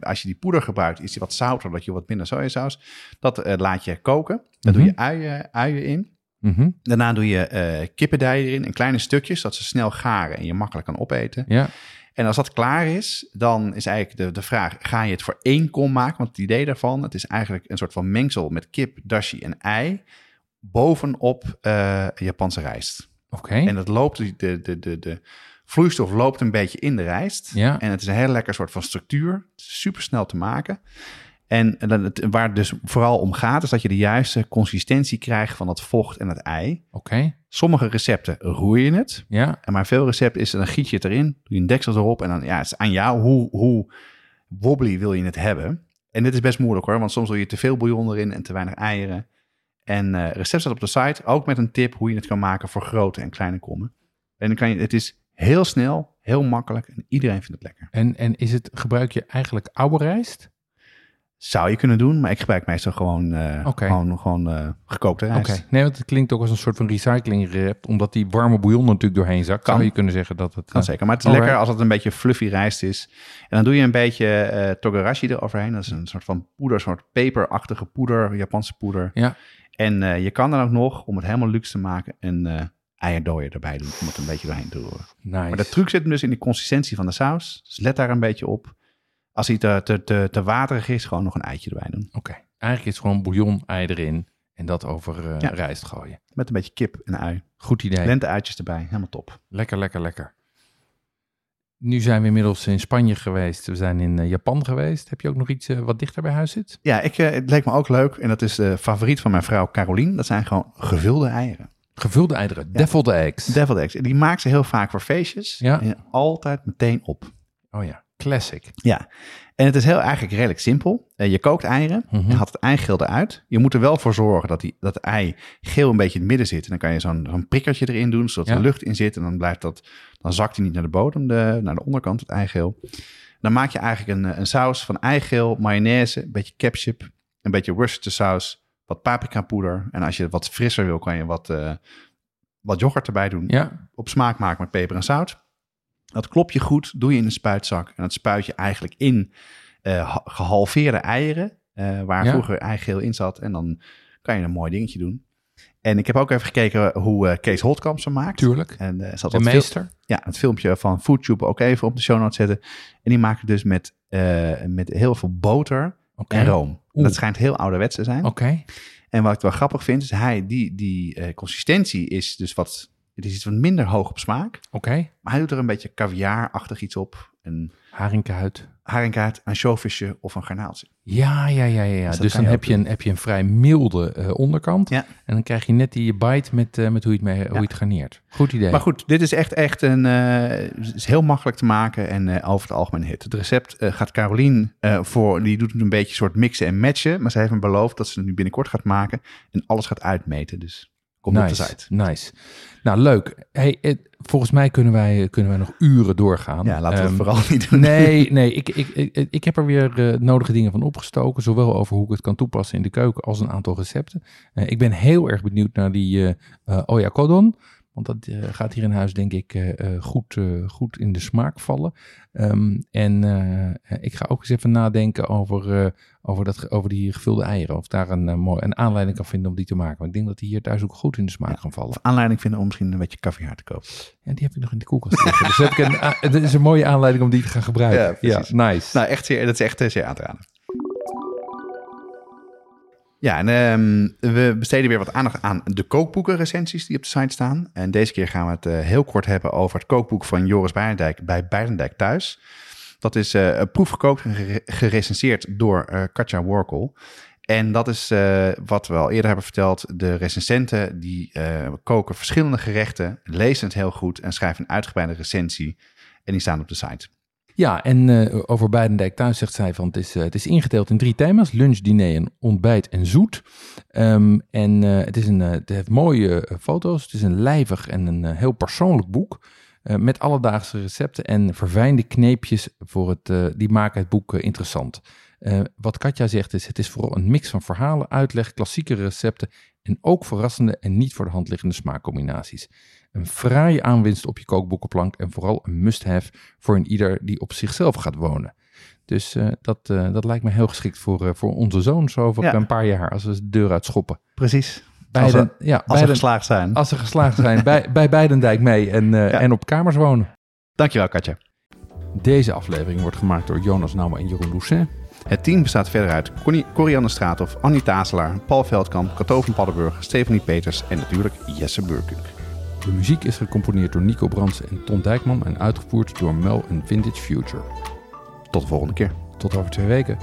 als je die poeder gebruikt, is die wat zouter, dat je wat minder sojasaus. Dat laat je koken. Daar doe je uien, uien in. Mhm. Daarna doe je eh kippendijen erin in kleine stukjes, dat ze snel garen en je makkelijk kan opeten. Ja. En als dat klaar is, dan is eigenlijk de, de vraag: ga je het voor één kom maken? Want het idee daarvan, het is eigenlijk een soort van mengsel met kip, dashi en ei. Bovenop eh, Japanse rijst. Oké. En dat loopt, de, de, de, de vloeistof loopt een beetje in de rijst. Ja. En het is een heel lekker soort van structuur. Super snel te maken. En het, waar het dus vooral om gaat, is dat je de juiste consistentie krijgt van het vocht en het ei. Oké. Sommige recepten roer je het. Ja. En maar veel recepten is, dan giet je het erin, doe je een deksel erop en dan, ja, het is aan jou hoe, hoe wobbly wil je het hebben. En dit is best moeilijk hoor, want soms doe je te veel bouillon erin en te weinig eieren. En eh recept staat op de site, ook met een tip hoe je het kan maken voor grote en kleine kommen. En dan kan je, het is heel snel, heel makkelijk en iedereen vindt het lekker. En, en is het, gebruik je eigenlijk oude rijst? Zou je kunnen doen, maar ik gebruik meestal gewoon, Oké. gewoon, gewoon eh, gekookte Oké. rijst. Nee, want het klinkt ook als een soort van recyclingrecept, omdat die warme bouillon natuurlijk doorheen zakt. Kan. Zou je kunnen zeggen dat het... Kan eh, zeker, maar het is lekker als het een beetje fluffy rijst is. En dan doe je een beetje eh togarashi eroverheen. Dat is een soort van poeder, een soort peperachtige poeder, Japanse poeder. Ja. En je kan dan ook nog, om het helemaal luxe te maken, een eierdooier erbij doen. Om het een beetje doorheen te roeren. Nice. Maar de truc zit hem dus in de consistentie van de saus. Dus let daar een beetje op. Als hij te, te, te, te waterig is, gewoon nog een eitje erbij doen. Oké. Eigenlijk is het gewoon bouillon, ei erin en dat over eh, Ja. rijst gooien. Met een beetje kip en ui. Goed idee. Lente-uitjes erbij, helemaal top. Lekker, lekker, lekker. Nu zijn we inmiddels in Spanje geweest. We zijn in eh, Japan geweest. Heb je ook nog iets eh, wat dichter bij huis zit? Ja, ik, het leek me ook leuk. En dat is de favoriet van mijn vrouw Carolien. Dat zijn gewoon gevulde eieren. Gevulde eieren, deviled eggs. Deviled eggs. Die maakt ze heel vaak voor feestjes. Ja. En altijd meteen op. oh ja, classic. Ja. En het is heel eigenlijk redelijk simpel. Eh, je kookt eieren. Mhm. Je haalt het eigeel eruit. Je moet er wel voor zorgen dat, die, dat het ei geel een beetje in het midden zit. En dan kan je zo'n zo'n prikkertje erin doen, zodat Ja. er lucht in zit. En dan, blijft dat, dan zakt hij niet naar de bodem, de, naar de onderkant, het eigeel. Dan maak je eigenlijk een, eh, een saus van eigeel, mayonaise, een beetje ketchup, een beetje Worcestershire saus, wat paprika poeder. En als je wat frisser wil, kan je wat, eh, wat yoghurt erbij doen. Ja, Op smaak maken met peper en zout. Dat klop je goed, doe je in een spuitzak. En dat spuit je eigenlijk in eh, ha- gehalveerde eieren, eh, waar Ja. vroeger eigeel in zat. En dan kan je een mooi dingetje doen. En ik heb ook even gekeken hoe eh, Kees Holtkamp ze maakt. tuurlijk. En eh zat De meester. ja, het filmpje van FoodTube ook even op de show notes zetten. En die maakt het dus met, met heel veel boter en room. Dat schijnt heel ouderwets te zijn. Oké. En wat ik wel grappig vind, is hij, die, die consistentie is dus wat, het is iets wat minder hoog op smaak. Oké. Maar hij doet er een beetje caviar-achtig iets op. Een Haringkuit. haringkaart, een showvisje of een garnaaltje. Ja, ja, ja, ja. Dus Dus dan heb je, een, heb je een vrij milde eh, onderkant. Ja. En dan krijg je net die bite met, eh, met hoe, je het mee, hoe je het garneert. Goed idee. Maar goed, dit is echt, echt een, eh, is heel makkelijk te maken en over het algemeen hit. Het recept gaat Carolien voor, die doet het een beetje soort mixen en matchen. Maar ze heeft me beloofd dat ze het nu binnenkort gaat maken en alles gaat uitmeten. Dus kom op de nice, site. nice. Nou, leuk. Hey, het- volgens mij kunnen wij, kunnen wij nog uren doorgaan. Ja, laten we Ehm, het vooral niet doen. Nee, nee ik, ik, ik, ik heb er weer eh, nodige dingen van opgestoken. Zowel over hoe ik het kan toepassen in de keuken als een aantal recepten. Eh, ik ben heel erg benieuwd naar die eh eh, oyakodon. Want dat eh, gaat hier in huis denk ik eh, eh, goed, goed in de smaak vallen. Ehm, en ik ga ook eens even nadenken over, over, dat, over die gevulde eieren. Of daar een, mooi, een aanleiding kan vinden om die te maken. Maar ik denk dat die hier thuis ook goed in de smaak gaan vallen. Aanleiding vinden om misschien een beetje caviar te kopen. En die heb ik nog in de koelkast liggen. dus heb ik een, het is een mooie aanleiding om die te gaan gebruiken. Ja, Ja, nice. Nou, echt zeer, dat is echt zeer aan te raden. Ja, en ehm, we besteden weer wat aandacht aan de kookboekenrecensies die op de site staan. En deze keer gaan we het eh, heel kort hebben over het kookboek van Joris Beirendijk bij Beirendijk Thuis. Dat is eh proefgekookt en gere- gerecenseerd door eh, Katja Workel. En dat is wat we al eerder hebben verteld. De recensenten die koken verschillende gerechten, lezen het heel goed en schrijven een uitgebreide recensie. En die staan op de site. Ja, en eh, over Beidendijk thuis zegt zij van het is, eh, het is ingedeeld in drie thema's. Lunch, diner, en ontbijt en zoet. Ehm, en eh, het, is een, het heeft mooie foto's. Het is een lijvig en een heel persoonlijk boek. Uh, met alledaagse recepten en verfijnde kneepjes voor het, uh, die maken het boek uh, interessant. wat Katja zegt is, het is vooral een mix van verhalen, uitleg, klassieke recepten en ook verrassende en niet voor de hand liggende smaakcombinaties. Een fraaie aanwinst op je kookboekenplank en vooral een must-have voor een ieder die op zichzelf gaat wonen. Dus uh, dat, uh, dat lijkt me heel geschikt voor, uh, voor onze zoon zo over ja. een paar jaar als we de deur uitschoppen. Precies. Beiden, als, ze, ja, als beiden, ze geslaagd zijn. Als ze geslaagd zijn, bij, bij Beidendijk mee en, ja. en op kamers wonen. Dankjewel Katja. Deze aflevering wordt gemaakt door Jonas Nauwe en Jeroen Doucet. Het team bestaat verder uit Corianne Straathof, Annie Tazelaar, Paul Veldkamp, Cato van Paddenburg, Stephanie Peters en natuurlijk Jesse Burkunk. De muziek is gecomponeerd door Nico Brands en Ton Dijkman en uitgevoerd door Mel en Vintage Future. Tot de volgende keer. Tot over twee weken.